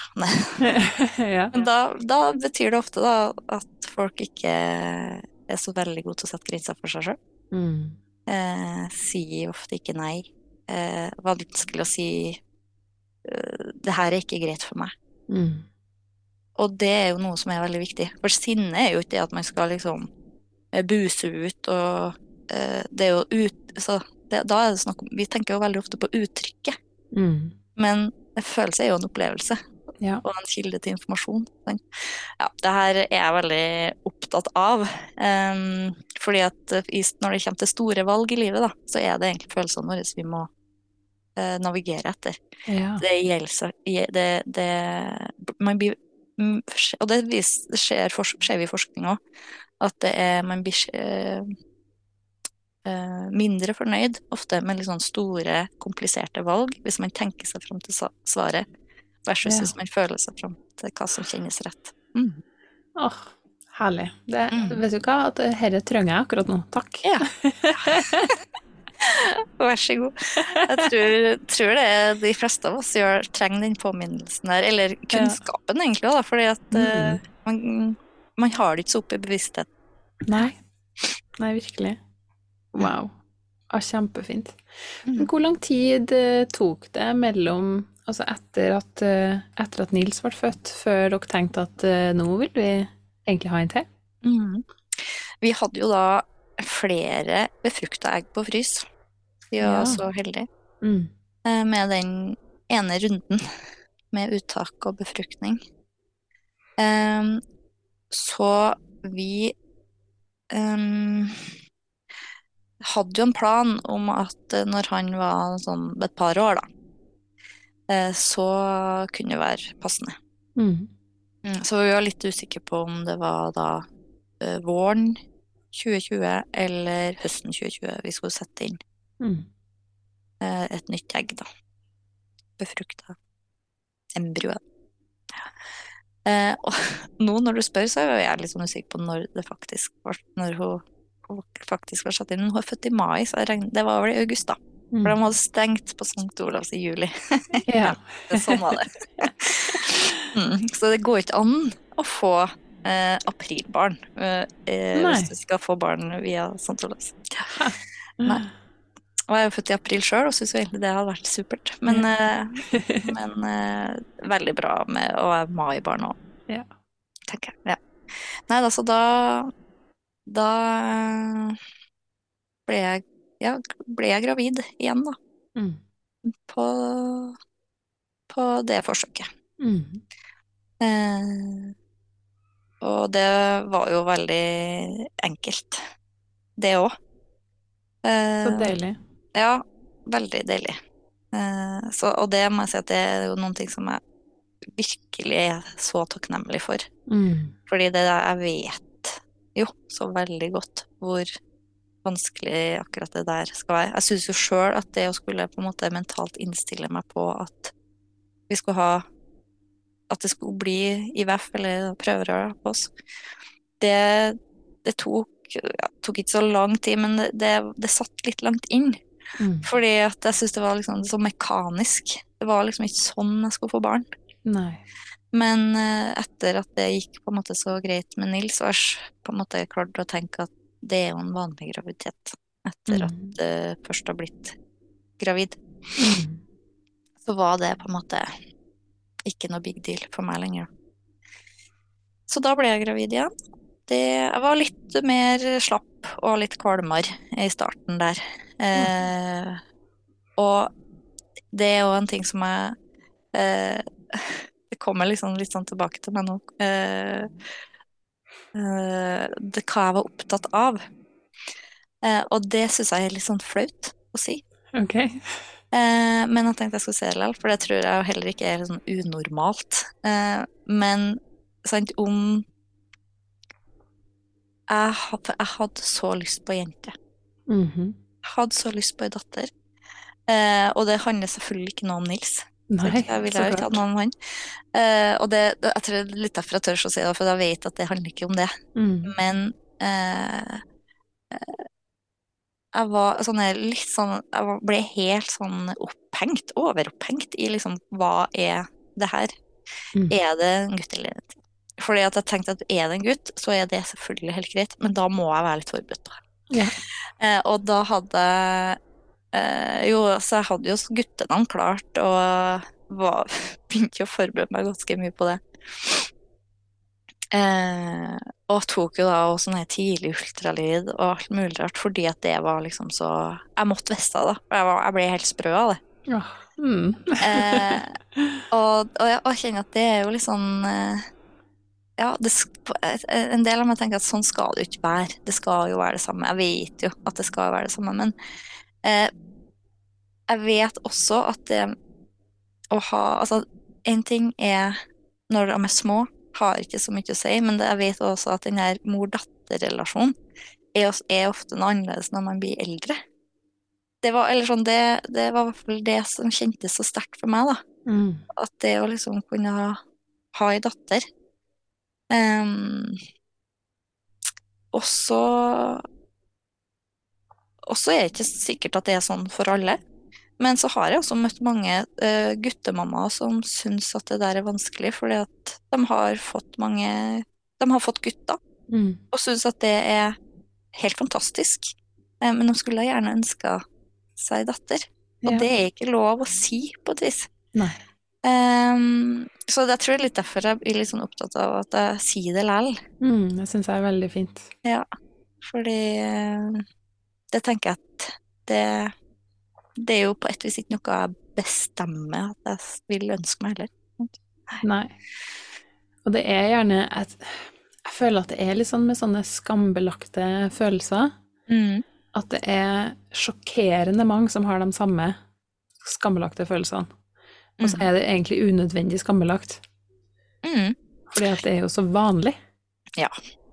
<laughs> ja. Men da, da betyr det ofte da at folk ikke er så veldig gode til å sette grenser for seg sjøl. Mm. Eh, sier ofte ikke nei. Eh, vanskelig å si eh, det her er ikke greit for meg. Mm. Og det er jo noe som er veldig viktig. For sinne er jo ikke det at man skal liksom eh, buse ut og eh, Det er jo ut så det, Da er det snakk om Vi tenker jo veldig ofte på uttrykket, Mm. men følelse er jo en opplevelse Ja. og en kilde til informasjon. Ja, det her er jeg veldig opptatt av. Um, fordi at når det kommer til store valg i livet, da, så er det egentlig følelsene våre vi må eh, navigere etter. ja. Det gjelder det, det, man blir, mm, Og det, vis, det skjer, skjer i forskning òg, at det er, man blir eh, eh, mindre fornøyd ofte med litt sånn store, kompliserte valg, hvis man tenker seg fram til svaret, versus Ja. hvis man føler seg fram til hva som kjennes rett. Mm. Åh, herlig. Det, Mm. Vet du hva, dette trenger jeg akkurat nå. Takk. Ja. <laughs> Vær så god. Jeg tror, tror det er de fleste av oss gjør, trenger den påminnelsen der, eller kunnskapen egentlig òg, fordi at eh, man, man har det ikke så oppe i bevissthet. Nei. Nei, virkelig. Wow. Ja, kjempefint. Mm. Men hvor lang tid eh, tok det mellom Altså etter at, eh, etter at Nils ble født, før dere tenkte at nå vil vi egentlig ha en til? Mm. vi hadde jo da flere befrukta egg på frys. Vi var Ja. så heldige Mm. eh, med den ene runden <laughs> med uttak og befruktning. Um, så vi um, hadde jo en plan om at eh, når han var sånn et par år, da, eh, så kunne det være passende. Mm. Mm, Så vi var litt usikre på om det var da våren 2020 eller høsten 2020 vi skulle sette inn Mm. eh, et nytt egg, da. Befrukta embryo. Eh, og <laughs> nå når du spør, så er jeg litt sånn usikker på når det faktisk var Når hun, hun faktisk var satt inn. Hun er født i mai, så regner, det var vel i august, da. For de Mm. hadde stengt på St. Olavs i juli. Ja. <laughs> Det, sånn var det. <laughs> mm, så det går ikke an å få eh, aprilbarn eh, eh, hvis du skal få barn via St. Olavs. <laughs> Nei. Og jeg er jo født i april sjøl og syns egentlig det hadde vært supert. Men, eh, <laughs> men eh, veldig bra med å være mai-barn òg, Ja. tenker jeg. Ja. Nei, altså da Da ble jeg, ja, ble jeg gravid igjen, da. Mm. På, på det forsøket. Mm. Eh, og det var jo veldig enkelt, det òg. Så deilig. Ja, veldig deilig. Eh, så, og det må jeg si at det er jo noen ting som jeg virkelig er så takknemlig for. Mm. Fordi det der, jeg vet jo så veldig godt hvor vanskelig akkurat det der skal være. Jeg syns jo sjøl at det å skulle på en måte mentalt innstille meg på at vi skulle ha At det skulle bli IVF eller prøverør på oss, det, det tok, ja, tok ikke så lang tid, men det, det, det satt litt langt inn. Mm. Fordi at jeg syntes det var liksom så mekanisk. Det var liksom ikke sånn jeg skulle få barn. Nei. Men eh, etter at det gikk på en måte så greit med Nils, så jeg på en måte klart å tenke at det er jo en vanlig graviditet. Etter at Mm. det først har blitt gravid, Mm. så var det på en måte ikke noe big deal for meg lenger. Så da ble jeg gravid igjen. Det, jeg var litt mer slapp og litt kvalmere i starten der. Eh, og det er jo en ting som jeg eh, <laughs> Det kommer liksom litt sånn tilbake til meg nå. Eh, eh, det hva jeg var opptatt av. Eh, og det syns jeg er litt sånn flaut å si. Ok. Eh, men jeg tenkte jeg skulle se det likevel, for det tror jeg heller ikke er sånn unormalt. Eh, men sant, om jeg, had- jeg hadde så lyst på ei jente. Mhm. Jeg hadde så lyst på ei datter. Eh, og det handler selvfølgelig ikke noe om Nils. Nei, jeg ville jo ikke hatt noe om han. Eh, og det, jeg tror det er litt derfor jeg tør å si det, for jeg vet at det handler ikke om det. Mm. Men eh, jeg var sånn litt sånn Jeg ble helt sånn opphengt, overopphengt i liksom hva er det her? Mm. Er det en gutt eller en jente? Fordi at jeg tenkte at er det en gutt, så er det selvfølgelig helt greit, men da må jeg være litt forberedt. Ja. Eh, og da hadde eh, Jo, så jeg hadde jo guttenavn klart, og var, <laughs> begynte å forberede meg ganske mye på det. Eh, og tok jo da også sånn tidlig ultralyd og alt mulig rart, fordi at det var liksom så Jeg måtte vite det, for Jeg, var, jeg ble helt sprø av det. Ja. Mm. Eh, og, og, jeg, og jeg kjenner at det er jo litt sånn eh, Ja, det, en del av meg tenker at sånn skal det ikke være. Det skal jo være det samme. Jeg vet jo at det skal være det samme, men eh, jeg vet også at det å ha Altså, én ting er når de er små, har ikke så mye å si, men jeg vet også at den her mor-datter-relasjonen er, er ofte noe annerledes når man blir eldre. Det var, eller sånn, det, det var i hvert fall det som kjentes så sterkt for meg, da. Mm. At det å liksom kunne ha, ha ei datter um, også, også Og så er det ikke sikkert at det er sånn for alle. Men så har jeg også møtt mange uh, guttemammaer som syns at det der er vanskelig, fordi at de har fått mange De har fått gutter, Mm. og syns at det er helt fantastisk. Uh, men de skulle gjerne ønska seg datter. Og Ja. det er ikke lov å si, på et vis. Ehm, så jeg tror det er litt derfor jeg blir litt sånn opptatt av at jeg sier det likevel. Mm. Det syns jeg er veldig fint. Ja, Fordi uh, det tenker jeg at det, det er jo på et vis ikke noe jeg bestemmer at jeg vil ønske meg heller. Nei. Og det er gjerne et Jeg føler at det er litt sånn med sånne skambelagte følelser. Mm. At det er sjokkerende mange som har de samme skambelagte følelsene. Og så er det egentlig unødvendig skambelagt. Mm. Fordi at det er jo så vanlig.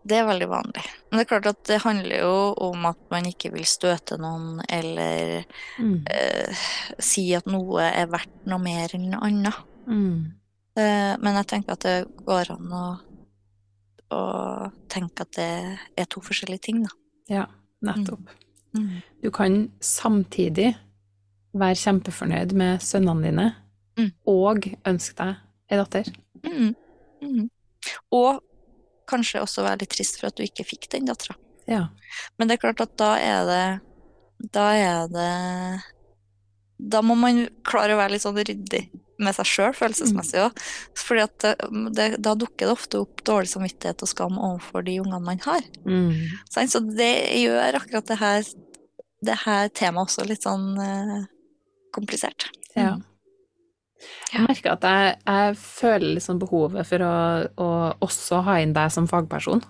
Det er veldig vanlig. Men det er klart at det handler jo om at man ikke vil støte noen, eller Mm. eh, si at noe er verdt noe mer enn noe annet. Mm. Eh, men jeg tenker at det går an å, å tenke at det er to forskjellige ting, da. Ja, nettopp. Du kan samtidig være kjempefornøyd med sønnene dine, Mm. og ønske deg ei datter. Mm. Mm. Og kanskje også være litt trist for at du ikke fikk den dattera. Ja. Men det er klart at da er det Da er det Da må man klare å være litt sånn ryddig med seg sjøl, følelsesmessig òg. Fordi at det, det, da dukker det ofte opp dårlig samvittighet og skam overfor de ungene man har. Mm. Så det gjør akkurat det her, det her temaet også litt sånn eh, komplisert. Ja. Jeg merker at jeg, jeg føler liksom behovet for å, å også ha inn deg som fagperson.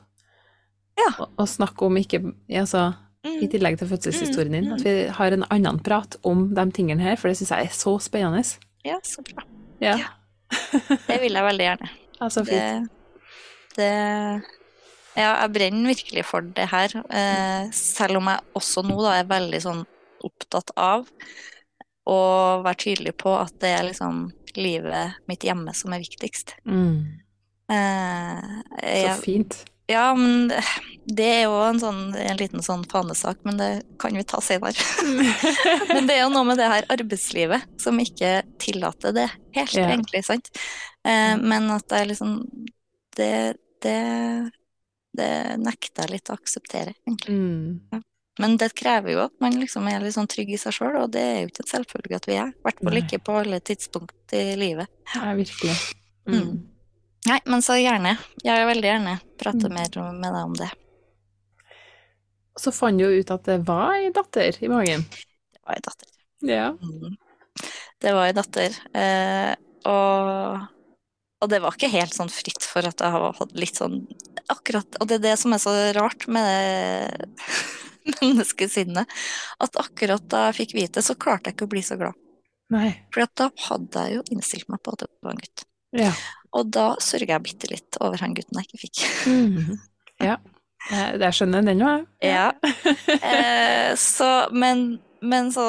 Ja. Og, og snakke om ikke altså, I Mm. tillegg til fødselshistorien din, Mm, at vi har en annen prat om de tingene her, for det syns jeg er så spennende. Ja, så bra. Ja, Ja. Det vil jeg veldig gjerne. <laughs> altså fint. Det, det Ja, jeg brenner virkelig for det her. Eh, selv om jeg også nå da er veldig sånn opptatt av å være tydelig på at det er liksom livet mitt hjemme som er viktigst. Mm. Eh, Så fint. ja, men det, er jo en, sånn, en liten sånn fanesak, men det kan vi ta senere. <laughs> men det er jo noe med det her arbeidslivet som ikke tillater det helt, Ja. egentlig, sant? Eh, men at det er liksom det, det, det nekter jeg litt å akseptere, egentlig. Mm. Men det krever jo at man liksom er litt sånn trygg i seg sjøl, og det er jo ikke en selvfølge at vi er. I hvert fall ikke på alle tidspunkt i livet. Ja, virkelig. Mm. Mm. Nei, men så gjerne. Jeg vil veldig gjerne prate Mm. mer med deg om det. Så fant du jo ut at det var ei datter i magen. Det var ei datter. Ja. Mm. Det var ei datter. Eh, og, og det var ikke helt sånn fritt for at jeg har hatt litt sånn akkurat Og det er det som er så rart med det <laughs> menneskesinnet, at akkurat da jeg fikk vite, så klarte jeg ikke å bli så glad. Nei. For da hadde jeg jo innstilt meg på at det var en gutt. Ja. Og da sørger jeg bitte litt over han gutten jeg ikke fikk. Mm. Ja. Jeg, jeg skjønner den òg, jeg. Ja. <laughs> Eh, så, men, men så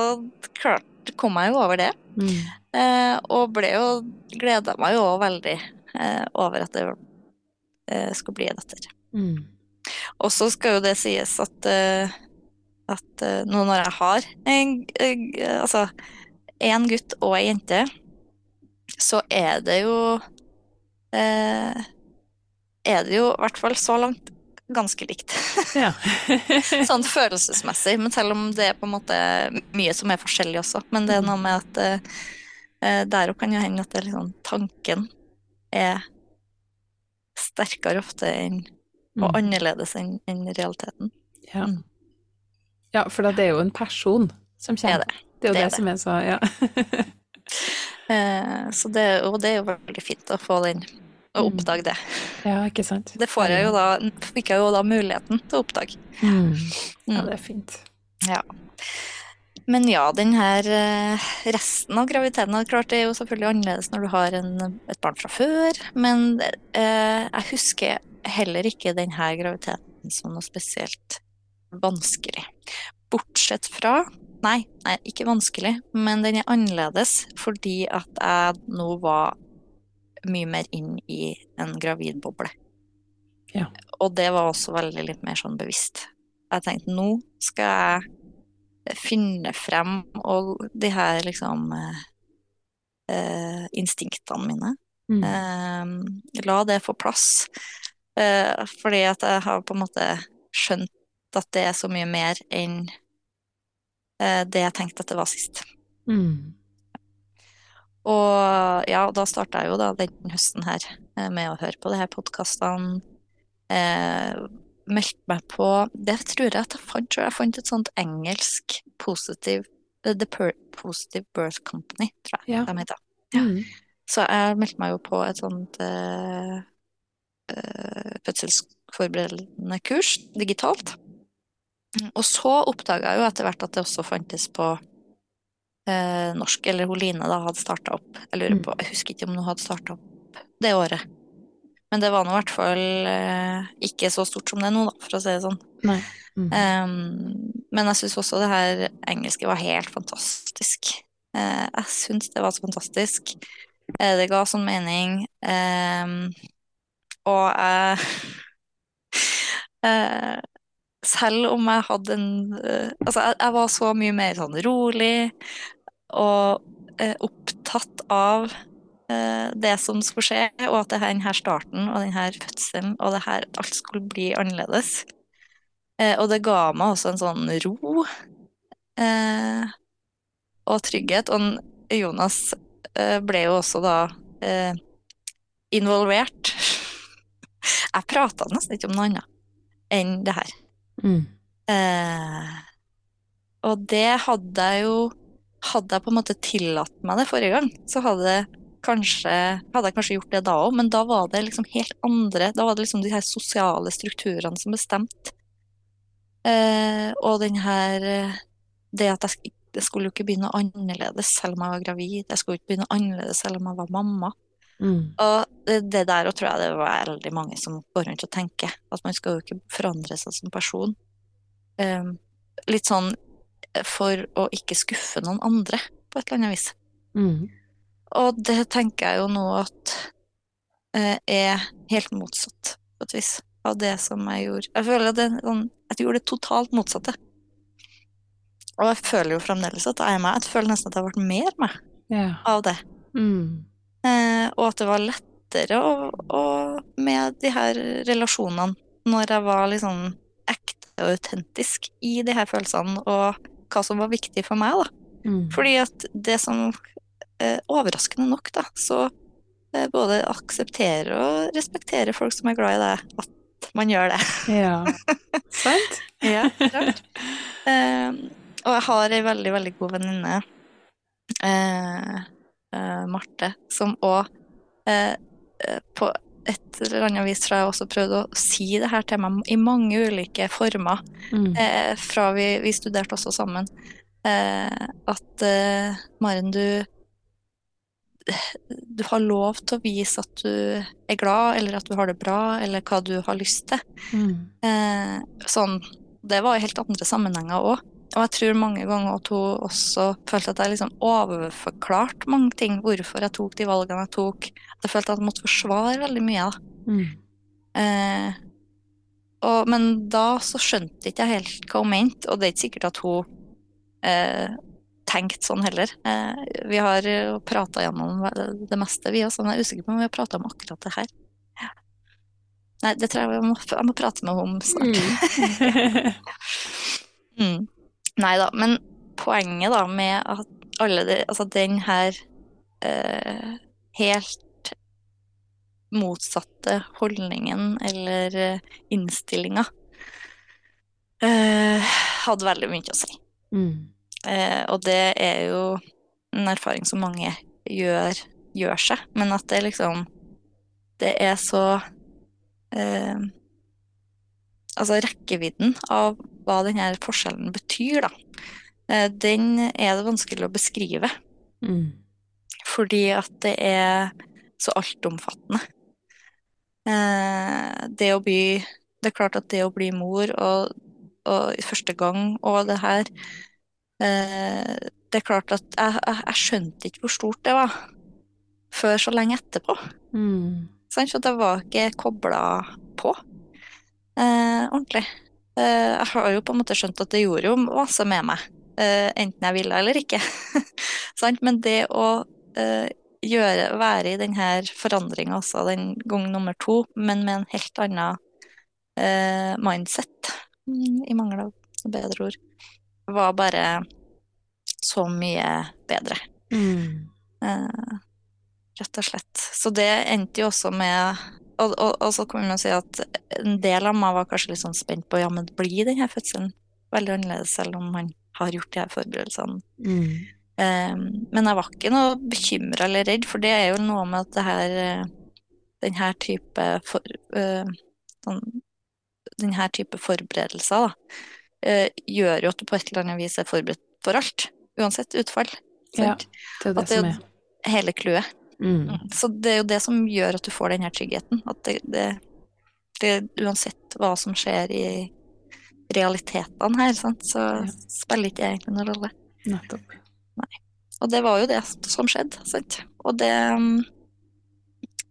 klart kom jeg jo over det. Mm. Eh, og ble jo gleda meg jo òg veldig eh, over at det eh, skulle bli en datter. Mm. Og så skal jo det sies at, eh, at eh, nå når jeg har en, eh, altså en gutt og ei jente, så er det jo eh, Er det jo i hvert fall så langt ganske likt. <laughs> Ja. <laughs> sånn følelsesmessig, men selv om det er på en måte mye som er forskjellig også. Men det er noe med at eh, der òg kan jo hende at det liksom tanken er sterkere ofte enn og Mm. annerledes enn en realiteten. Ja. Mm. ja, for det er jo en person som Det er kommer. det. Det er jo Det det, som er så Ja. <laughs> Eh, så det, og det er jo veldig fint å få den, å Mm. oppdage det. ja, ikke sant? Det får jeg jo da, fikk jeg jo da muligheten til å oppdage. Mm. Ja, Mm. det er fint. Men ja, den her eh, resten av graviditeten klart det er jo selvfølgelig annerledes når du har en, et barn fra før, men eh, jeg husker heller ikke den her graviditeten som noe spesielt vanskelig. Bortsett fra Nei, nei, ikke vanskelig, men den er annerledes fordi at jeg nå var mye mer inn i en gravidboble. Ja. Og det var også veldig litt mer sånn bevisst. Jeg tenkte nå skal jeg finne frem og de her liksom eh, eh, instinktene mine. Mm. Eh, la det få plass. Eh, fordi at jeg har på en måte skjønt at det er så mye mer enn eh, det jeg tenkte at det var sist. Mm. Og ja, da starta jeg jo da den høsten her eh, med å høre på de her podkastene. Eh, meldte meg på Det tror jeg at jeg fant. Tror jeg fant et sånt engelsk positive The Positive Birth Company, tror jeg Ja. de heter. Mm. Så jeg meldte meg jo på et sånt eh, fødselsforberedende kurs digitalt. Og så oppdaga jeg jo etter hvert at det også fantes på eh, norsk, eller hun Line da hadde starta opp. Jeg lurer på, jeg husker ikke om hun hadde starta opp det året. Men det var nå i hvert fall eh, ikke så stort som det er nå, da, for å si det sånn. Mm. Um, men jeg syns også det her engelske var helt fantastisk. Eh, jeg syns det var så fantastisk. Eh, det ga sånn mening. Um, og jeg <laughs> eh, Selv om jeg hadde en eh, Altså, jeg, jeg var så mye mer sånn rolig og eh, opptatt av eh, det som skulle skje, og at denne starten og denne fødselen og det her, alt skulle bli annerledes. Eh, og det ga meg også en sånn ro eh, og trygghet. Og Jonas eh, ble jo også da eh, involvert. Jeg prata nesten ikke om noe annet enn det her. Mm. Eh, og det hadde jeg jo Hadde jeg på en måte tillatt meg det forrige gang, så hadde, kanskje, hadde jeg kanskje gjort det da òg, men da var det liksom helt andre Da var det liksom de her sosiale strukturene som bestemte. Eh, og den her eh, Det at jeg, det skulle jo ikke noe annerledes selv om jeg var gravid. Jeg skulle ikke bli noe annerledes selv om jeg var mamma. Mm. Og det, der og tror jeg det er veldig mange som går rundt og tenker. At man skal jo ikke forandre seg som person. Um, litt sånn for å ikke skuffe noen andre, på et eller annet vis. Mm. Og det tenker jeg jo nå at uh, er helt motsatt, på et vis, av det som jeg gjorde. Jeg føler at det, sånn, jeg gjorde det totalt motsatte. Og jeg føler jo fremdeles at jeg er meg. Jeg føler nesten at jeg har vært mer meg yeah. av det. Mm. Eh, og at det var lettere å, å, med de her relasjonene når jeg var liksom ekte og autentisk i de her følelsene, og hva som var viktig for meg, da. Mm. Fordi at det som eh, Overraskende nok, da, så eh, både aksepterer og respekterer folk som er glad i deg, at man gjør det. Ja. <laughs> Sant? Ja, klart. Eh, og jeg har ei veldig, veldig god venninne, eh, eh, Marte, som òg eh, eh, på et eller annet vis tror jeg også prøvde å si det her til meg i mange ulike former, Mm. fra vi, vi studerte også sammen. At Maren, du du har lov til å vise at du er glad, eller at du har det bra, eller hva du har lyst til. Mm. Eh, sånn, det var i helt andre sammenhenger òg. Og jeg tror mange ganger at hun også følte at jeg liksom overforklarte mange ting, hvorfor jeg tok de valgene jeg tok. At jeg følte at jeg måtte forsvare veldig mye. Mm. Eh, og, men da så skjønte ikke jeg helt hva hun mente, og det er ikke sikkert at hun eh, tenkte sånn heller. Eh, vi har prata gjennom det meste, vi også, men jeg er usikker på om vi har prata om akkurat det her. Ja. Nei, det tror jeg jeg må, jeg må prate med henne om snart. Mm. <laughs> <laughs> Mm. Nei da, men poenget da med at alle de, altså den her eh, helt motsatte holdningen eller eh, innstillinga eh, hadde veldig mye å si. Mm. Eh, og det er jo en erfaring som mange gjør, gjør seg, men at det liksom Det er så eh, Altså rekkevidden av hva denne forskjellen betyr, da. Eh, den er det vanskelig å beskrive, Mm. fordi at det er så altomfattende. Eh, det å bli Det er klart at det å bli mor og, og første gang og det her eh, Det er klart at jeg, jeg, jeg skjønte ikke hvor stort det var før så lenge etterpå. Mm. Sant? For det var ikke kobla på eh, ordentlig. Eh, jeg har jo på en måte skjønt at det gjorde jo masse med meg, eh, enten jeg ville eller ikke. <laughs> Men det å eh, gjøre, være i denne forandringa også den gang nummer to, men med en helt annen mindset, mm, i mangel av bedre ord, var bare så mye bedre. Mm. Rett og slett. Så det endte jo også med og, og, og så kan man si at en del av meg var kanskje litt sånn spent på ja, men blir denne fødselen veldig annerledes, selv om man har gjort de her forberedelsene. Mm. Um, men jeg var ikke noe bekymra eller redd, for det er jo noe med at det her eh, den her type for, uh, sånn, den her type forberedelser da, uh, gjør jo at du på et eller annet vis er forberedt for alt, uansett utfall. Ja, det er det At det er. hele clouet. Mm. Så det er jo det som gjør at du får den her tryggheten. At det, det, det uansett hva som skjer i realitetene her, sant, så Ja. spiller ikke det egentlig noen rolle. Nettopp. Og det var jo det som skjedde, sant. Og det mm,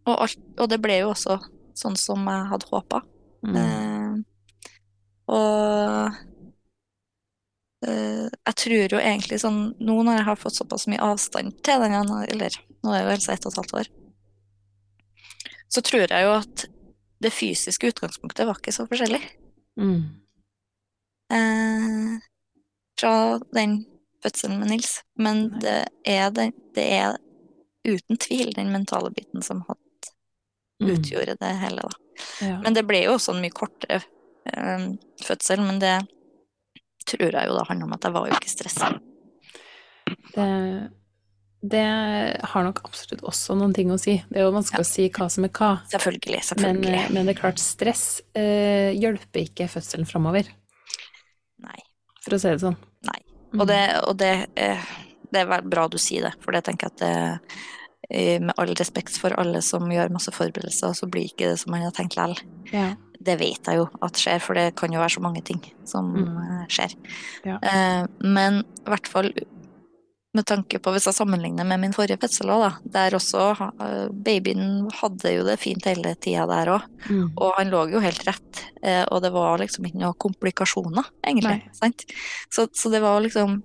og, alt, og det ble jo også sånn som jeg hadde håpa. Mm. Eh, og eh, jeg tror jo egentlig sånn Nå når jeg har fått såpass mye avstand til den, eller nå er det helst ett og et halvt år, så tror jeg jo at det fysiske utgangspunktet var ikke så forskjellig. Mm. Eh, fra den fødselen med Nils. Men det er, den, det er uten tvil den mentale biten som hadde Mm. utgjorde det hele, da. Ja. Men det ble jo også en mye kortere eh, fødsel, men det tror jeg jo da handler om at jeg var jo ikke stressa. Det, det har nok absolutt også noen ting å si. Det er jo vanskelig å si hva som er hva. Selvfølgelig, selvfølgelig. Men, men det er klart, stress eh, hjelper ikke fødselen framover, Nei. for å si det sånn. Nei. Og det, og det, eh, det er bra du sier det, for det tenker jeg at det, eh, med all respekt for alle som gjør masse forberedelser, så blir ikke det som man har tenkt likevel. Ja. Det vet jeg jo at skjer, for det kan jo være så mange ting som Mm. eh, skjer. Ja. Eh, men i hvert fall med tanke på, hvis jeg sammenligner med min forrige fødsel òg, da, der også eh, babyen hadde jo det fint hele tida der òg. Mm. Og han lå jo helt rett, eh, og det var liksom ikke noen komplikasjoner, egentlig. Sant? Så, så det var liksom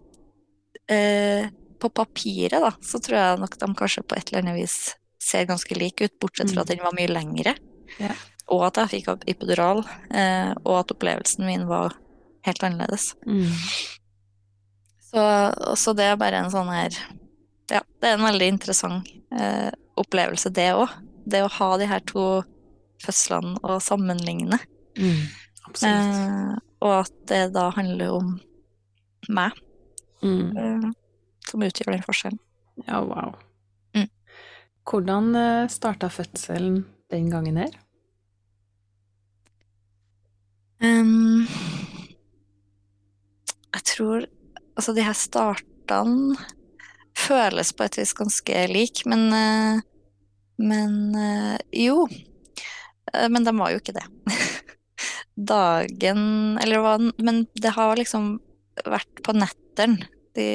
eh, På papiret, da, så tror jeg nok de kanskje på et eller annet vis ser ganske like ut, bortsett fra Mm. at den var mye lengre. Ja. Og at jeg fikk epidural, eh, og at opplevelsen min var helt annerledes. Mm. Så, så det er bare en sånn her Ja, det er en veldig interessant eh, opplevelse, det òg. Det å ha de her to fødslene og sammenligne. Mm. Eh, og at det da handler om meg, Mm. eh, som utgjør den forskjellen. Ja, wow. Mm. Hvordan uh, starta fødselen den gangen her? Um, jeg tror Altså, de her startene føles på et vis ganske lik, men eh, Men eh, jo. Eh, Men de var jo ikke det. <laughs> Dagen Eller hva Men det har liksom vært på netteren. De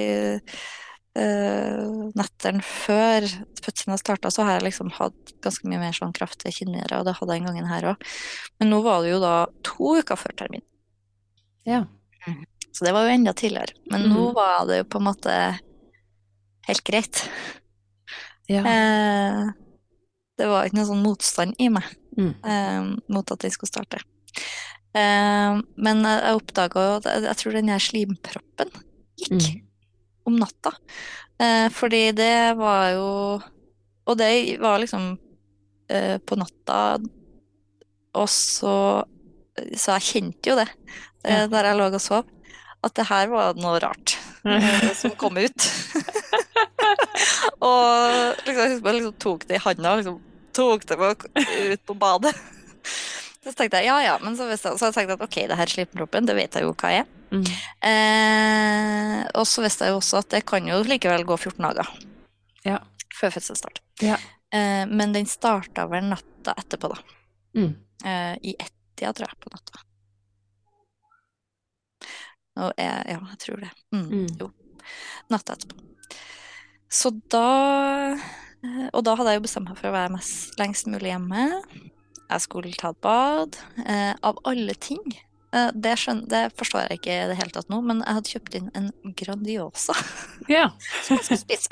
uh, netteren før har starta, så har jeg liksom hatt ganske mye mer sånn kraftige kinngjører, og det hadde jeg en gang her òg. Men nå var det jo da to uker før termin. Ja. Så det var jo enda tidligere. Men nå Mhm. var det jo på en måte helt greit. ja. Eh, det var ikke noe sånn motstand i meg Mm. eh, mot at jeg skulle starte. Eh, men jeg oppdaga jo at jeg, tror den her slimproppen gikk Mm. om natta. Eh, fordi det var jo Og det var liksom eh, på natta, og så Så jeg kjente jo det eh, der jeg lå og sov, at det her var noe rart <laughs> eh, som kom ut. <laughs> og liksom, jeg liksom tok det i handa og liksom tok det med ut på badet. <laughs> Så tenkte jeg ja ja, men så, visste jeg, så jeg tenkte at ok, det her slimproppen, det vet jeg jo hva jeg er. Mm. Eh, og så visste jeg jo også at det kan jo likevel gå 14 dager Ja. før fødselsstart. Ja. Eh, men den starta vel natta etterpå, da. Mm. Eh, I ett-tida, tror jeg, på natta. Og jeg, ja, jeg tror det. Mm, Mm. Jo. Natta etterpå. Så da eh, Og da hadde jeg jo bestemt meg for å være mest, lengst mulig hjemme. Jeg skulle ta et bad. Eh, av alle ting. Eh, det, skjønner, det forstår jeg ikke i det hele tatt nå, men jeg hadde kjøpt inn en Grandiosa <laughs> ja. som jeg skulle spise.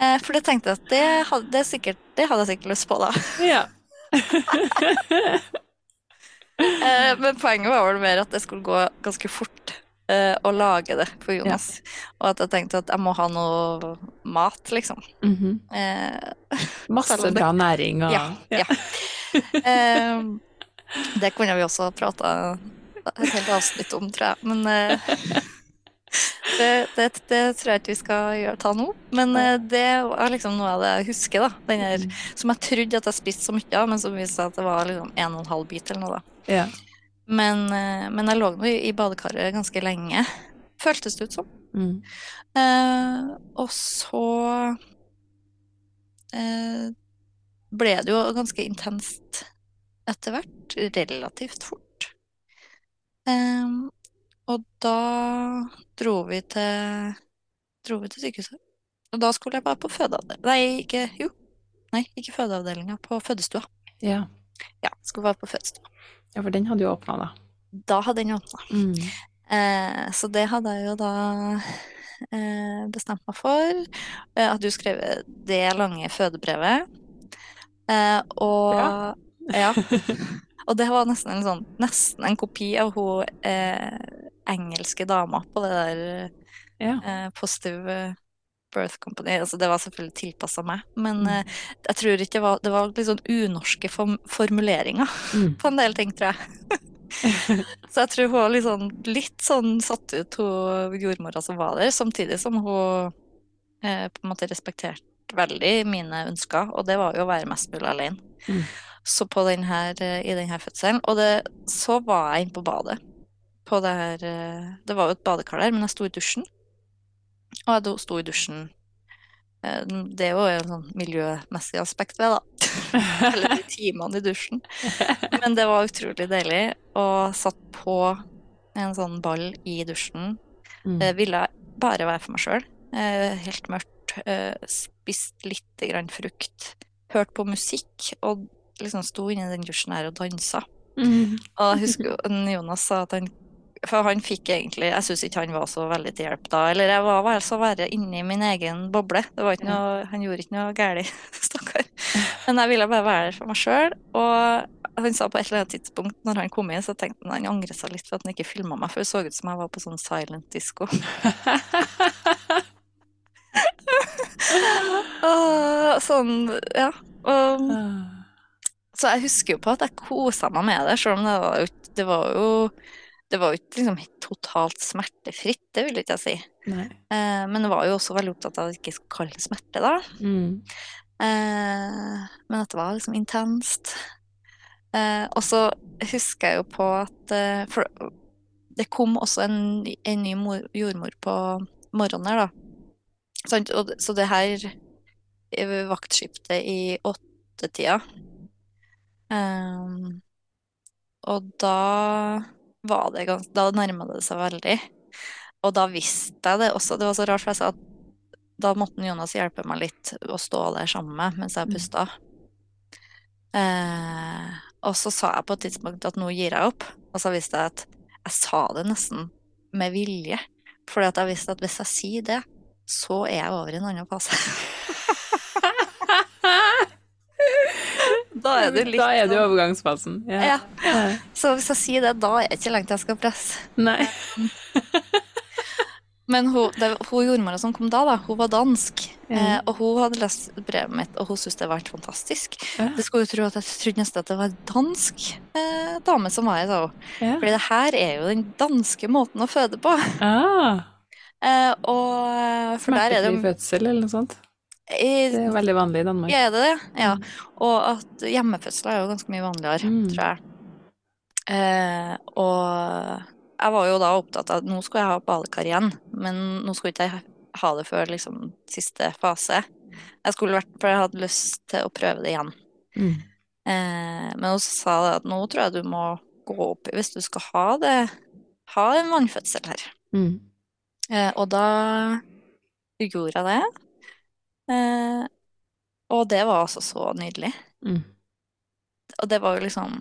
Eh, for det tenkte jeg at det hadde, det sikkert, det hadde jeg sikkert lyst på da. ja. <laughs> <laughs> Eh, men poenget var vel mer at det skulle gå ganske fort eh, å lage det for Jonas. Og at jeg tenkte at jeg må ha noe mat, liksom. Mhm. Eh, <laughs> Masse bra næring og ja. ja. Eh, det kunne vi også prata et helt avsnitt om, tror jeg. Men eh, det, det, det tror jeg ikke vi skal gjøre, ta nå. Men eh, det var liksom noe av det jeg husker, da. Den her, som jeg trodde at jeg spiste så mye av, men som viste seg at det var liksom en og en halv bit eller noe. Ja. Men, eh, men jeg lå nå i, i badekaret ganske lenge, føltes det ut som. Mm. Eh, og så eh, ble det jo ganske intenst etter hvert, relativt fort. Eh, og da dro vi til dro vi til sykehuset. Og da skulle jeg bare på fødeavdelinga Nei, ikke Jo. Nei, ikke fødeavdelinga, på fødestua. ja. Ja, skulle være på fødestua. Ja, for den hadde jo åpna, da. Da hadde den åpna. Mm. Eh, så det hadde jeg jo da eh, bestemt meg for. Eh, at du skrev det lange fødebrevet. Eh, og Bra. ja. <laughs> Og det var nesten en sånn Nesten en kopi av hun eh, engelske dama på det der Ja. eh, Positive Birth Company. Altså, det var selvfølgelig tilpassa meg, men Mm. eh, jeg tror ikke det var Det var litt sånn unorske form formuleringer Mm. på en del ting, tror jeg. <laughs> Så jeg tror hun var litt sånn, litt sånn satt ut, hun jordmora som var der, samtidig som hun eh, på en måte respekterte veldig mine ønsker, og det var jo å være mest mulig alene. Mm. Så på den her, i den her fødselen Og det, så var jeg inne på badet. På det her eh, Det var jo et badekar der, men jeg sto i dusjen. Og jeg sto i dusjen eh, Det er jo en sånn miljømessig aspekt ved, da. <laughs> Eller de timene i dusjen. Men det var utrolig deilig. Og satt på en sånn ball i dusjen. Mm. Eh, ville bare være for meg sjøl. Eh, helt mørkt. Spist lite grann frukt. Hørt på musikk. Og liksom sto inni den dusjen her og dansa. Mm. Og jeg husker Jonas sa at han For han fikk egentlig Jeg syns ikke han var så veldig til hjelp da. Eller jeg var vel så verre inni min egen boble. Det var ikke noe, han gjorde ikke noe galt, <laughs> stakkar. Men jeg ville bare være der for meg sjøl. Og han sa på et eller annet tidspunkt når han kom inn, så tenkte han han angret seg litt for at han ikke filma meg, for det så ut som jeg var på sånn silent disco. <laughs> <laughs> Og sånn, ja. Og så jeg husker jo på at jeg kosa meg med det, selv om det var jo det var jo det var jo ikke liksom totalt smertefritt, det vil ikke jeg si. Eh, men jeg var jo også veldig opptatt av at jeg ikke skulle kalle det smerte, da. Mm. Eh, men at det var liksom intenst. Eh, og så husker jeg jo på at eh, For det kom også en, en ny mor, jordmor på morgenen her, da. Så, Og, så det her i vaktskiftet i åttetida eh, Og da var det ganske Da nærma det seg veldig. Og da visste jeg det også. Det var så rart, for jeg sa at da måtte Jonas hjelpe meg litt å stå der sammen med mens jeg Mm. pusta. Eh, og så sa jeg på et tidspunkt at nå gir jeg opp. Og så visste jeg at jeg sa det nesten med vilje. Fordi at jeg visste at hvis jeg sier det, så er jeg over i en annen fase. <laughs> da er det litt Da er det i overgangsfasen. Ja. ja. Så hvis jeg sier det, da er det ikke lenge til jeg skal presse. Nei. <laughs> Men hun, det, hun jordmora som kom da, da, hun var dansk. Mm. Eh, og hun hadde lest brevet mitt, og hun syntes det var helt fantastisk. Ja. Det skulle jo tro at Jeg trodde nesten at det var en dansk eh, dame som var her, sa. Ja. Fordi det her er jo den danske måten å føde på. Ah, <laughs> Eh, og for der er det fødsel eller noe sånt. Det er veldig vanlig i Danmark. Er det det? Ja. Og at hjemmefødsler er jo ganske mye vanligere, Mm. tror jeg. Eh, og jeg var jo da opptatt av at nå skulle jeg ha badekar igjen, men nå skulle ikke jeg ha det før liksom siste fase. Jeg skulle vært, for jeg hadde lyst til å prøve det igjen. Mm. Eh, men hun sa det at nå tror jeg du må gå opp hvis du skal ha det, ha en vannfødsel her. Mm. Eh, og da gjorde jeg det. Eh, og det var altså så nydelig. Mm. Og det var jo liksom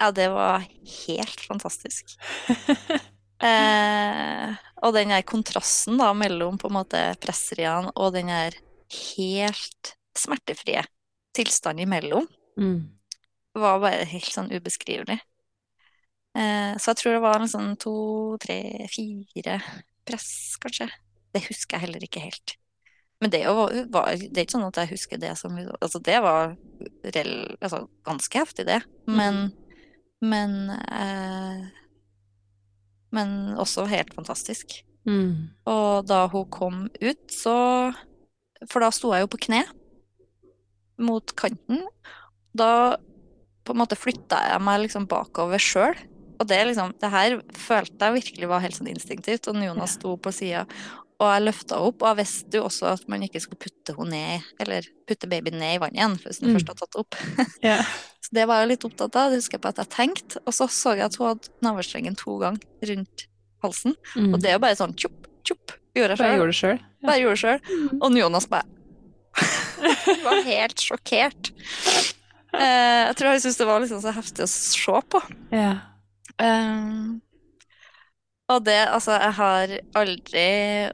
Ja, det var helt fantastisk. <laughs> Eh, og den der kontrasten da mellom på en måte presseriene og den der helt smertefrie tilstanden imellom Mm. var bare helt sånn ubeskrivelig. Eh, så jeg tror det var en sånn to, tre, fire press, kanskje. Det husker jeg heller ikke helt. Men det, var, det er ikke sånn at jeg husker det som Altså, det var rel, altså, ganske heftig, det. Men, men eh, Men også helt fantastisk. Mm. Og da hun kom ut, så For da sto jeg jo på kne mot kanten. Da på en måte flytta jeg meg liksom bakover sjøl. Og det, liksom, det her følte jeg virkelig var helt sånn instinktivt. Og Jonas sto på sida, og jeg løfta opp. Og jeg visste jo også at man ikke skulle putte henne ned, eller putte babyen ned i vannet igjen, hvis den Mm. først har tatt opp. <laughs> yeah. Så det var jeg litt opptatt av. Det husker jeg på at jeg tenkte. Og så så jeg at hun hadde navlestrengen to ganger rundt halsen. Mm. Og det er jo bare sånn tjopp, tjopp. Gjorde jeg sjøl. Bare gjorde det sjøl. Mm. Og Jonas bare <laughs> var helt sjokkert. Uh, jeg tror jeg syntes det var liksom så heftig å se på. Ja. Um, og det, altså, jeg har aldri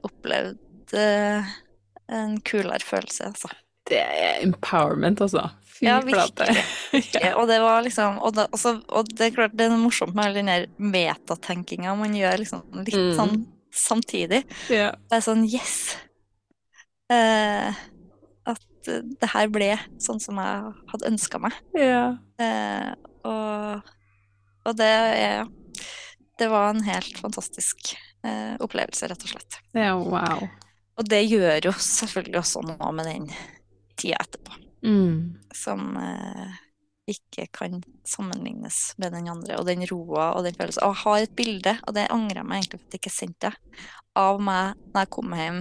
opplevd uh, en kulere følelse, altså. Det er empowerment, altså. Fy Ja, flate. <laughs> Og det var liksom Og det, altså, og det er klart det er morsomt med all den der metatenkinga man gjør liksom litt Mm. sånn samtidig. Yeah. Det er sånn yes! Uh, at det her ble sånn som jeg hadde ønska meg. ja. Uh, og, og det er Det var en helt fantastisk eh, opplevelse, rett og slett. Ja, wow. Og det gjør jo selvfølgelig også noe med den tida etterpå, Mm. som eh, ikke kan sammenlignes med den andre. Og den roa og den følelsen. Og jeg har et bilde, og det angrer jeg meg egentlig for at jeg ikke sendte det, av meg når jeg kom hjem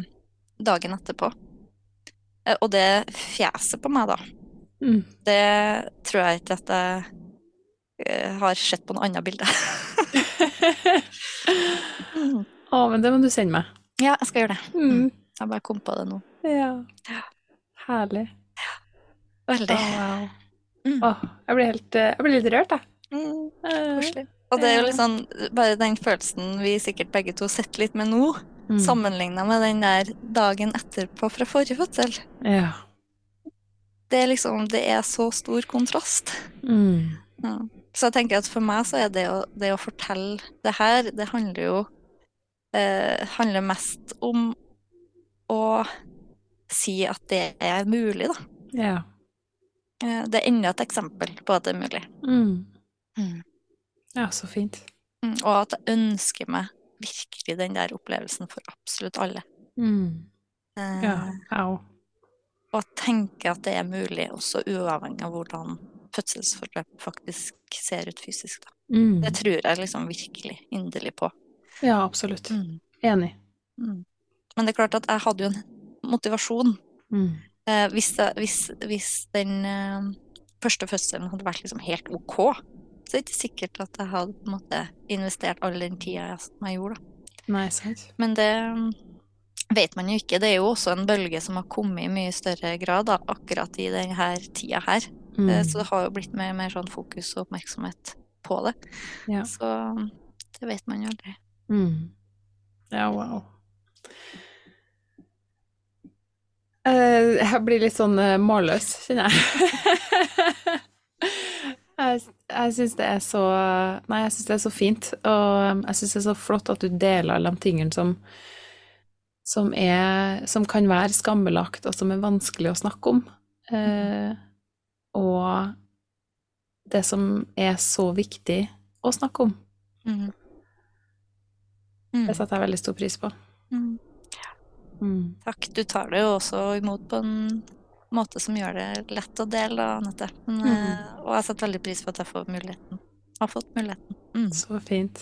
dagen etterpå. Eh, og det fjeset på meg, da, Mm. det tror jeg ikke at jeg eh, har sett på noe annet bilde. <laughs> Mm. Å, men det må du sende meg. Ja, jeg skal gjøre det. Mm. Jeg bare kom på det nå. Ja. Ja. Herlig. Å, Veldig. wow. Mm. Åh, jeg blir helt eh, Jeg blir litt rørt, jeg. Mm, Eh, koselig. Og det er jo sånn, bare den følelsen vi sikkert begge to sitter litt med nå, mm. sammenligna med den der dagen etterpå fra forrige fødsel. Ja. Det er liksom, det er så stor kontrast. Mm. Ja. Så jeg tenker at for meg så er det å, det å fortelle det her, det handler jo eh, handler mest om å si at det er mulig, da. Ja. Eh, det er enda et eksempel på at det er mulig. Mm. Ja, så fint. Mm, Og at jeg ønsker meg virkelig den der opplevelsen for absolutt alle. Mm. Eh, Ja. Au. Og at tenke at det er mulig, også uavhengig av hvordan fødselsforløpet faktisk ser ut fysisk. Da. Mm. Det tror jeg liksom virkelig inderlig på. Ja, absolutt. Enig. Mm. Men det er klart at jeg hadde jo en motivasjon. Mm. Eh, hvis, det, hvis, hvis den eh, første fødselen hadde vært liksom helt OK, så er det ikke sikkert at jeg hadde på en måte investert all den tida jeg, jeg gjorde. Da. Nei, sant. Men det mm, vet man jo ikke. Det er jo også en bølge som har kommet i mye større grad da, akkurat i denne tida her. Mm. Eh, Så det har jo blitt mer, mer sånn fokus og oppmerksomhet på det. Ja. Så det vet man jo aldri. Mm. Ja, wow. Eh, Jeg blir litt sånn eh, målløs, kjenner jeg. <laughs> Jeg, jeg syns det er så Nei, jeg syns det er så fint, og jeg syns det er så flott at du deler alle de tingene som som, er, som kan være skambelagt, og som er vanskelig å snakke om. Eh, og det som er så viktig å snakke om. Mm. Mm. Det setter jeg veldig stor pris på. Mm. Mm. Takk. Du tar det jo også imot på en måte som gjør det lett å dele, da, Anette. Men, Mhm. eh, Og jeg setter veldig pris på at jeg får muligheten. Har fått muligheten. Mm. Så fint.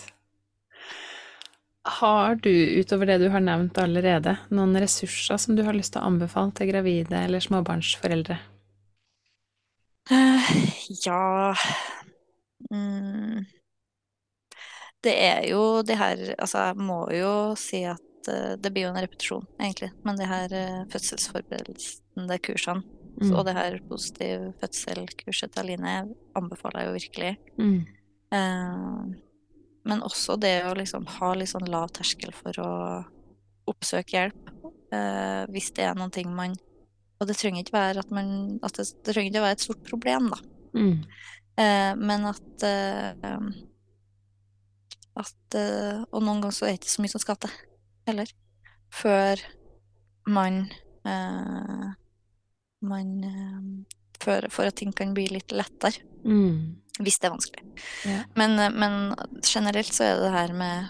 Har du, utover det du har nevnt allerede, noen ressurser som du har lyst til å anbefale til gravide eller småbarnsforeldre? Eh, ja mm. Det er jo det her Altså, jeg må jo si at eh, det blir jo en repetisjon, egentlig. Men det her uh, fødselsforberedende kursene Mm. og det her positiv fødsel-kurset til Aline anbefaler jeg jo virkelig. Mm. Eh, men også det å liksom ha litt sånn lav terskel for å oppsøke hjelp eh, hvis det er noen ting man Og det trenger ikke være at man det, det trenger ikke være et stort problem, da. Mm. Eh, men at eh, at eh, Og noen ganger så er det ikke så mye som skal til heller. Før man eh, Man eh, for, for, at ting kan bli litt lettere. Mm. Hvis det er vanskelig. Ja. Men, men, generelt så er det det her med,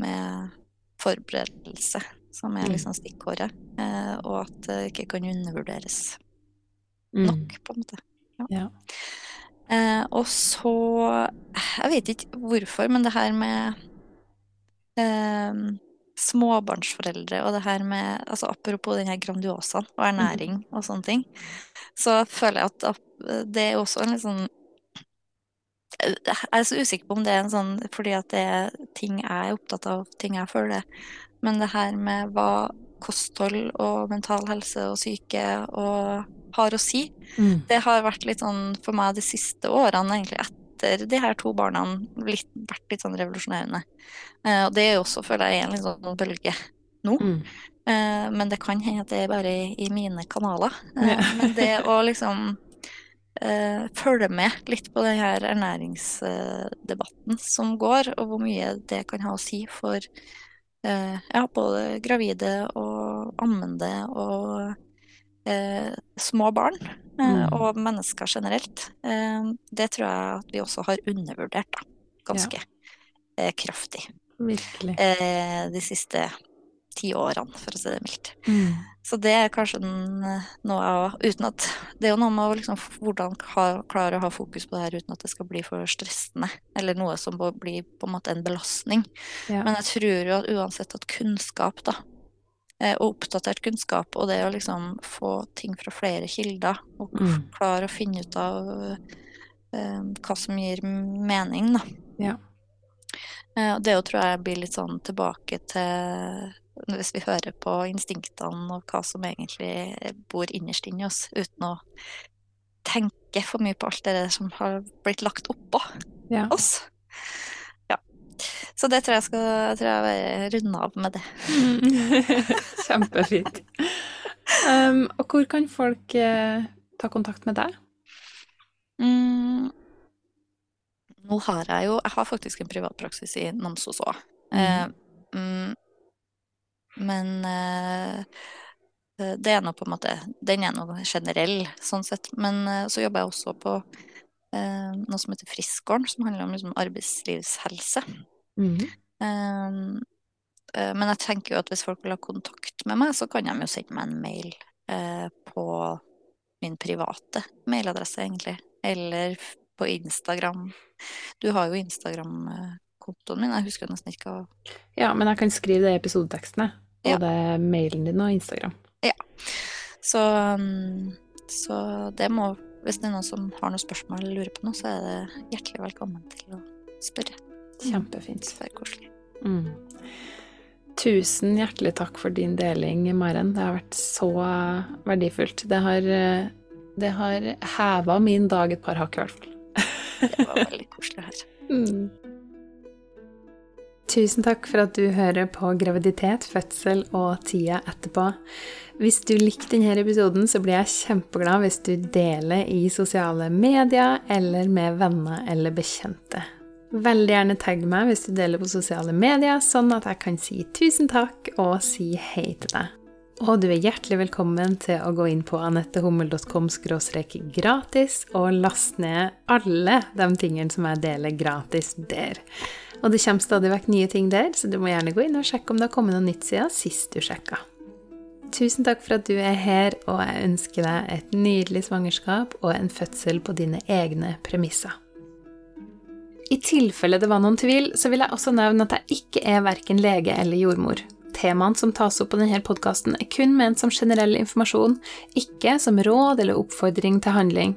med forberedelse som er mm. liksom stikkordet. Eh, og at det ikke kan undervurderes mm. nok, på en måte. Ja. ja. Eh, og så Jeg vet ikke hvorfor, men det her med eh, småbarnsforeldre og det her med altså Apropos den her Grandiosaen og ernæring mm. og sånne ting, så føler jeg at det er også en litt sånn jeg er så usikker på om det er en sånn fordi at det er ting jeg er opptatt av, ting jeg føler. Men det her med hva kosthold og mental helse og syke og har å si, mm. det har vært litt sånn for meg de siste årene, egentlig etter de her to barna, litt, vært litt sånn revolusjonerende. Eh, og det er jo også, føler jeg, en litt sånn bølge nå. Mm. Eh, men det kan hende at det er bare i, i mine kanaler. Eh, ja. men det å liksom eh, følge med litt på den her ernæringsdebatten som går, og hvor mye det kan ha å si for ja, både gravide og ammende og eh, små barn eh, mm. og mennesker generelt. Eh, det tror jeg at vi også har undervurdert da, ganske ja. Eh, kraftig. Virkelig. de siste ti årene, for å si det mildt. Mm. Så det er kanskje noe av Uten at Det er jo noe med liksom, hvordan klare å ha fokus på det her uten at det skal bli for stressende, eller noe som blir på en måte en belastning. Ja. Men jeg tror jo at uansett at kunnskap, da, Eh, og oppdatert kunnskap, og det å liksom få ting fra flere kilder, og mm. klare å finne ut av eh, hva som gir mening, da. Ja. Uh, det tror jeg blir litt sånn tilbake til hvis vi hører på instinktene og hva som egentlig bor innerst inni oss, uten å tenke for mye på alt det som har blitt lagt oppå ja. oss. Så det tror jeg skal tror jeg runde av med det. <laughs> Kjempefint. Um, og hvor kan folk eh, ta kontakt med deg? Mm, nå har jeg jo Jeg har faktisk en privatpraksis i Namsos òg. Mm. Eh, mm, men eh, det er nå på en måte Den er nå generell, sånn sett. Men eh, så jobber jeg også på eh, noe som heter Friskgården, som handler om liksom, arbeidslivshelse. Mm. Um, uh, men jeg tenker jo at hvis folk vil ha kontakt med meg, så kan de jo sende meg en mail på min private mailadresse, egentlig. Eller på Instagram. Du har jo Instagram-kontoen min, jeg husker nesten ikke hva Ja, men jeg kan skrive det i episodetekstene. Både ja. mailen din og Instagram. Ja. Så, um, så det må Hvis det er noen som har noen spørsmål eller lurer på noe, så er det hjertelig velkommen til å spørre. Kjempefint. Svært koselig. Mm. Tusen hjertelig takk for din deling, Maren. Det har vært så verdifullt. Det har, det har heva min dag et par hakk, i hvert fall. det var veldig koselig høre. <laughs> Mm. Tusen takk for at du hører på graviditet, fødsel og tida etterpå. Hvis du likte denne episoden, så blir jeg kjempeglad hvis du deler i sosiale medier eller med venner eller bekjente. Veldig gjerne tagg meg hvis du deler på sosiale medier, sånn at jeg kan si tusen takk og si hei til deg. Og du er hjertelig velkommen til å gå inn på anettehummel.com gratis og laste ned alle de tingene som jeg deler gratis der. Og det kommer stadig vekk nye ting der, så du må gjerne gå inn og sjekke om det har kommet noe nytt siden sist du sjekka. Tusen takk for at du er her, og jeg ønsker deg et nydelig svangerskap og en fødsel på dine egne premisser. I tilfelle det var noen tvil, så vil jeg også nevne at jeg ikke er verken lege eller jordmor. Temaene som tas opp på denne podkasten, er kun ment som generell informasjon, ikke som råd eller oppfordring til handling.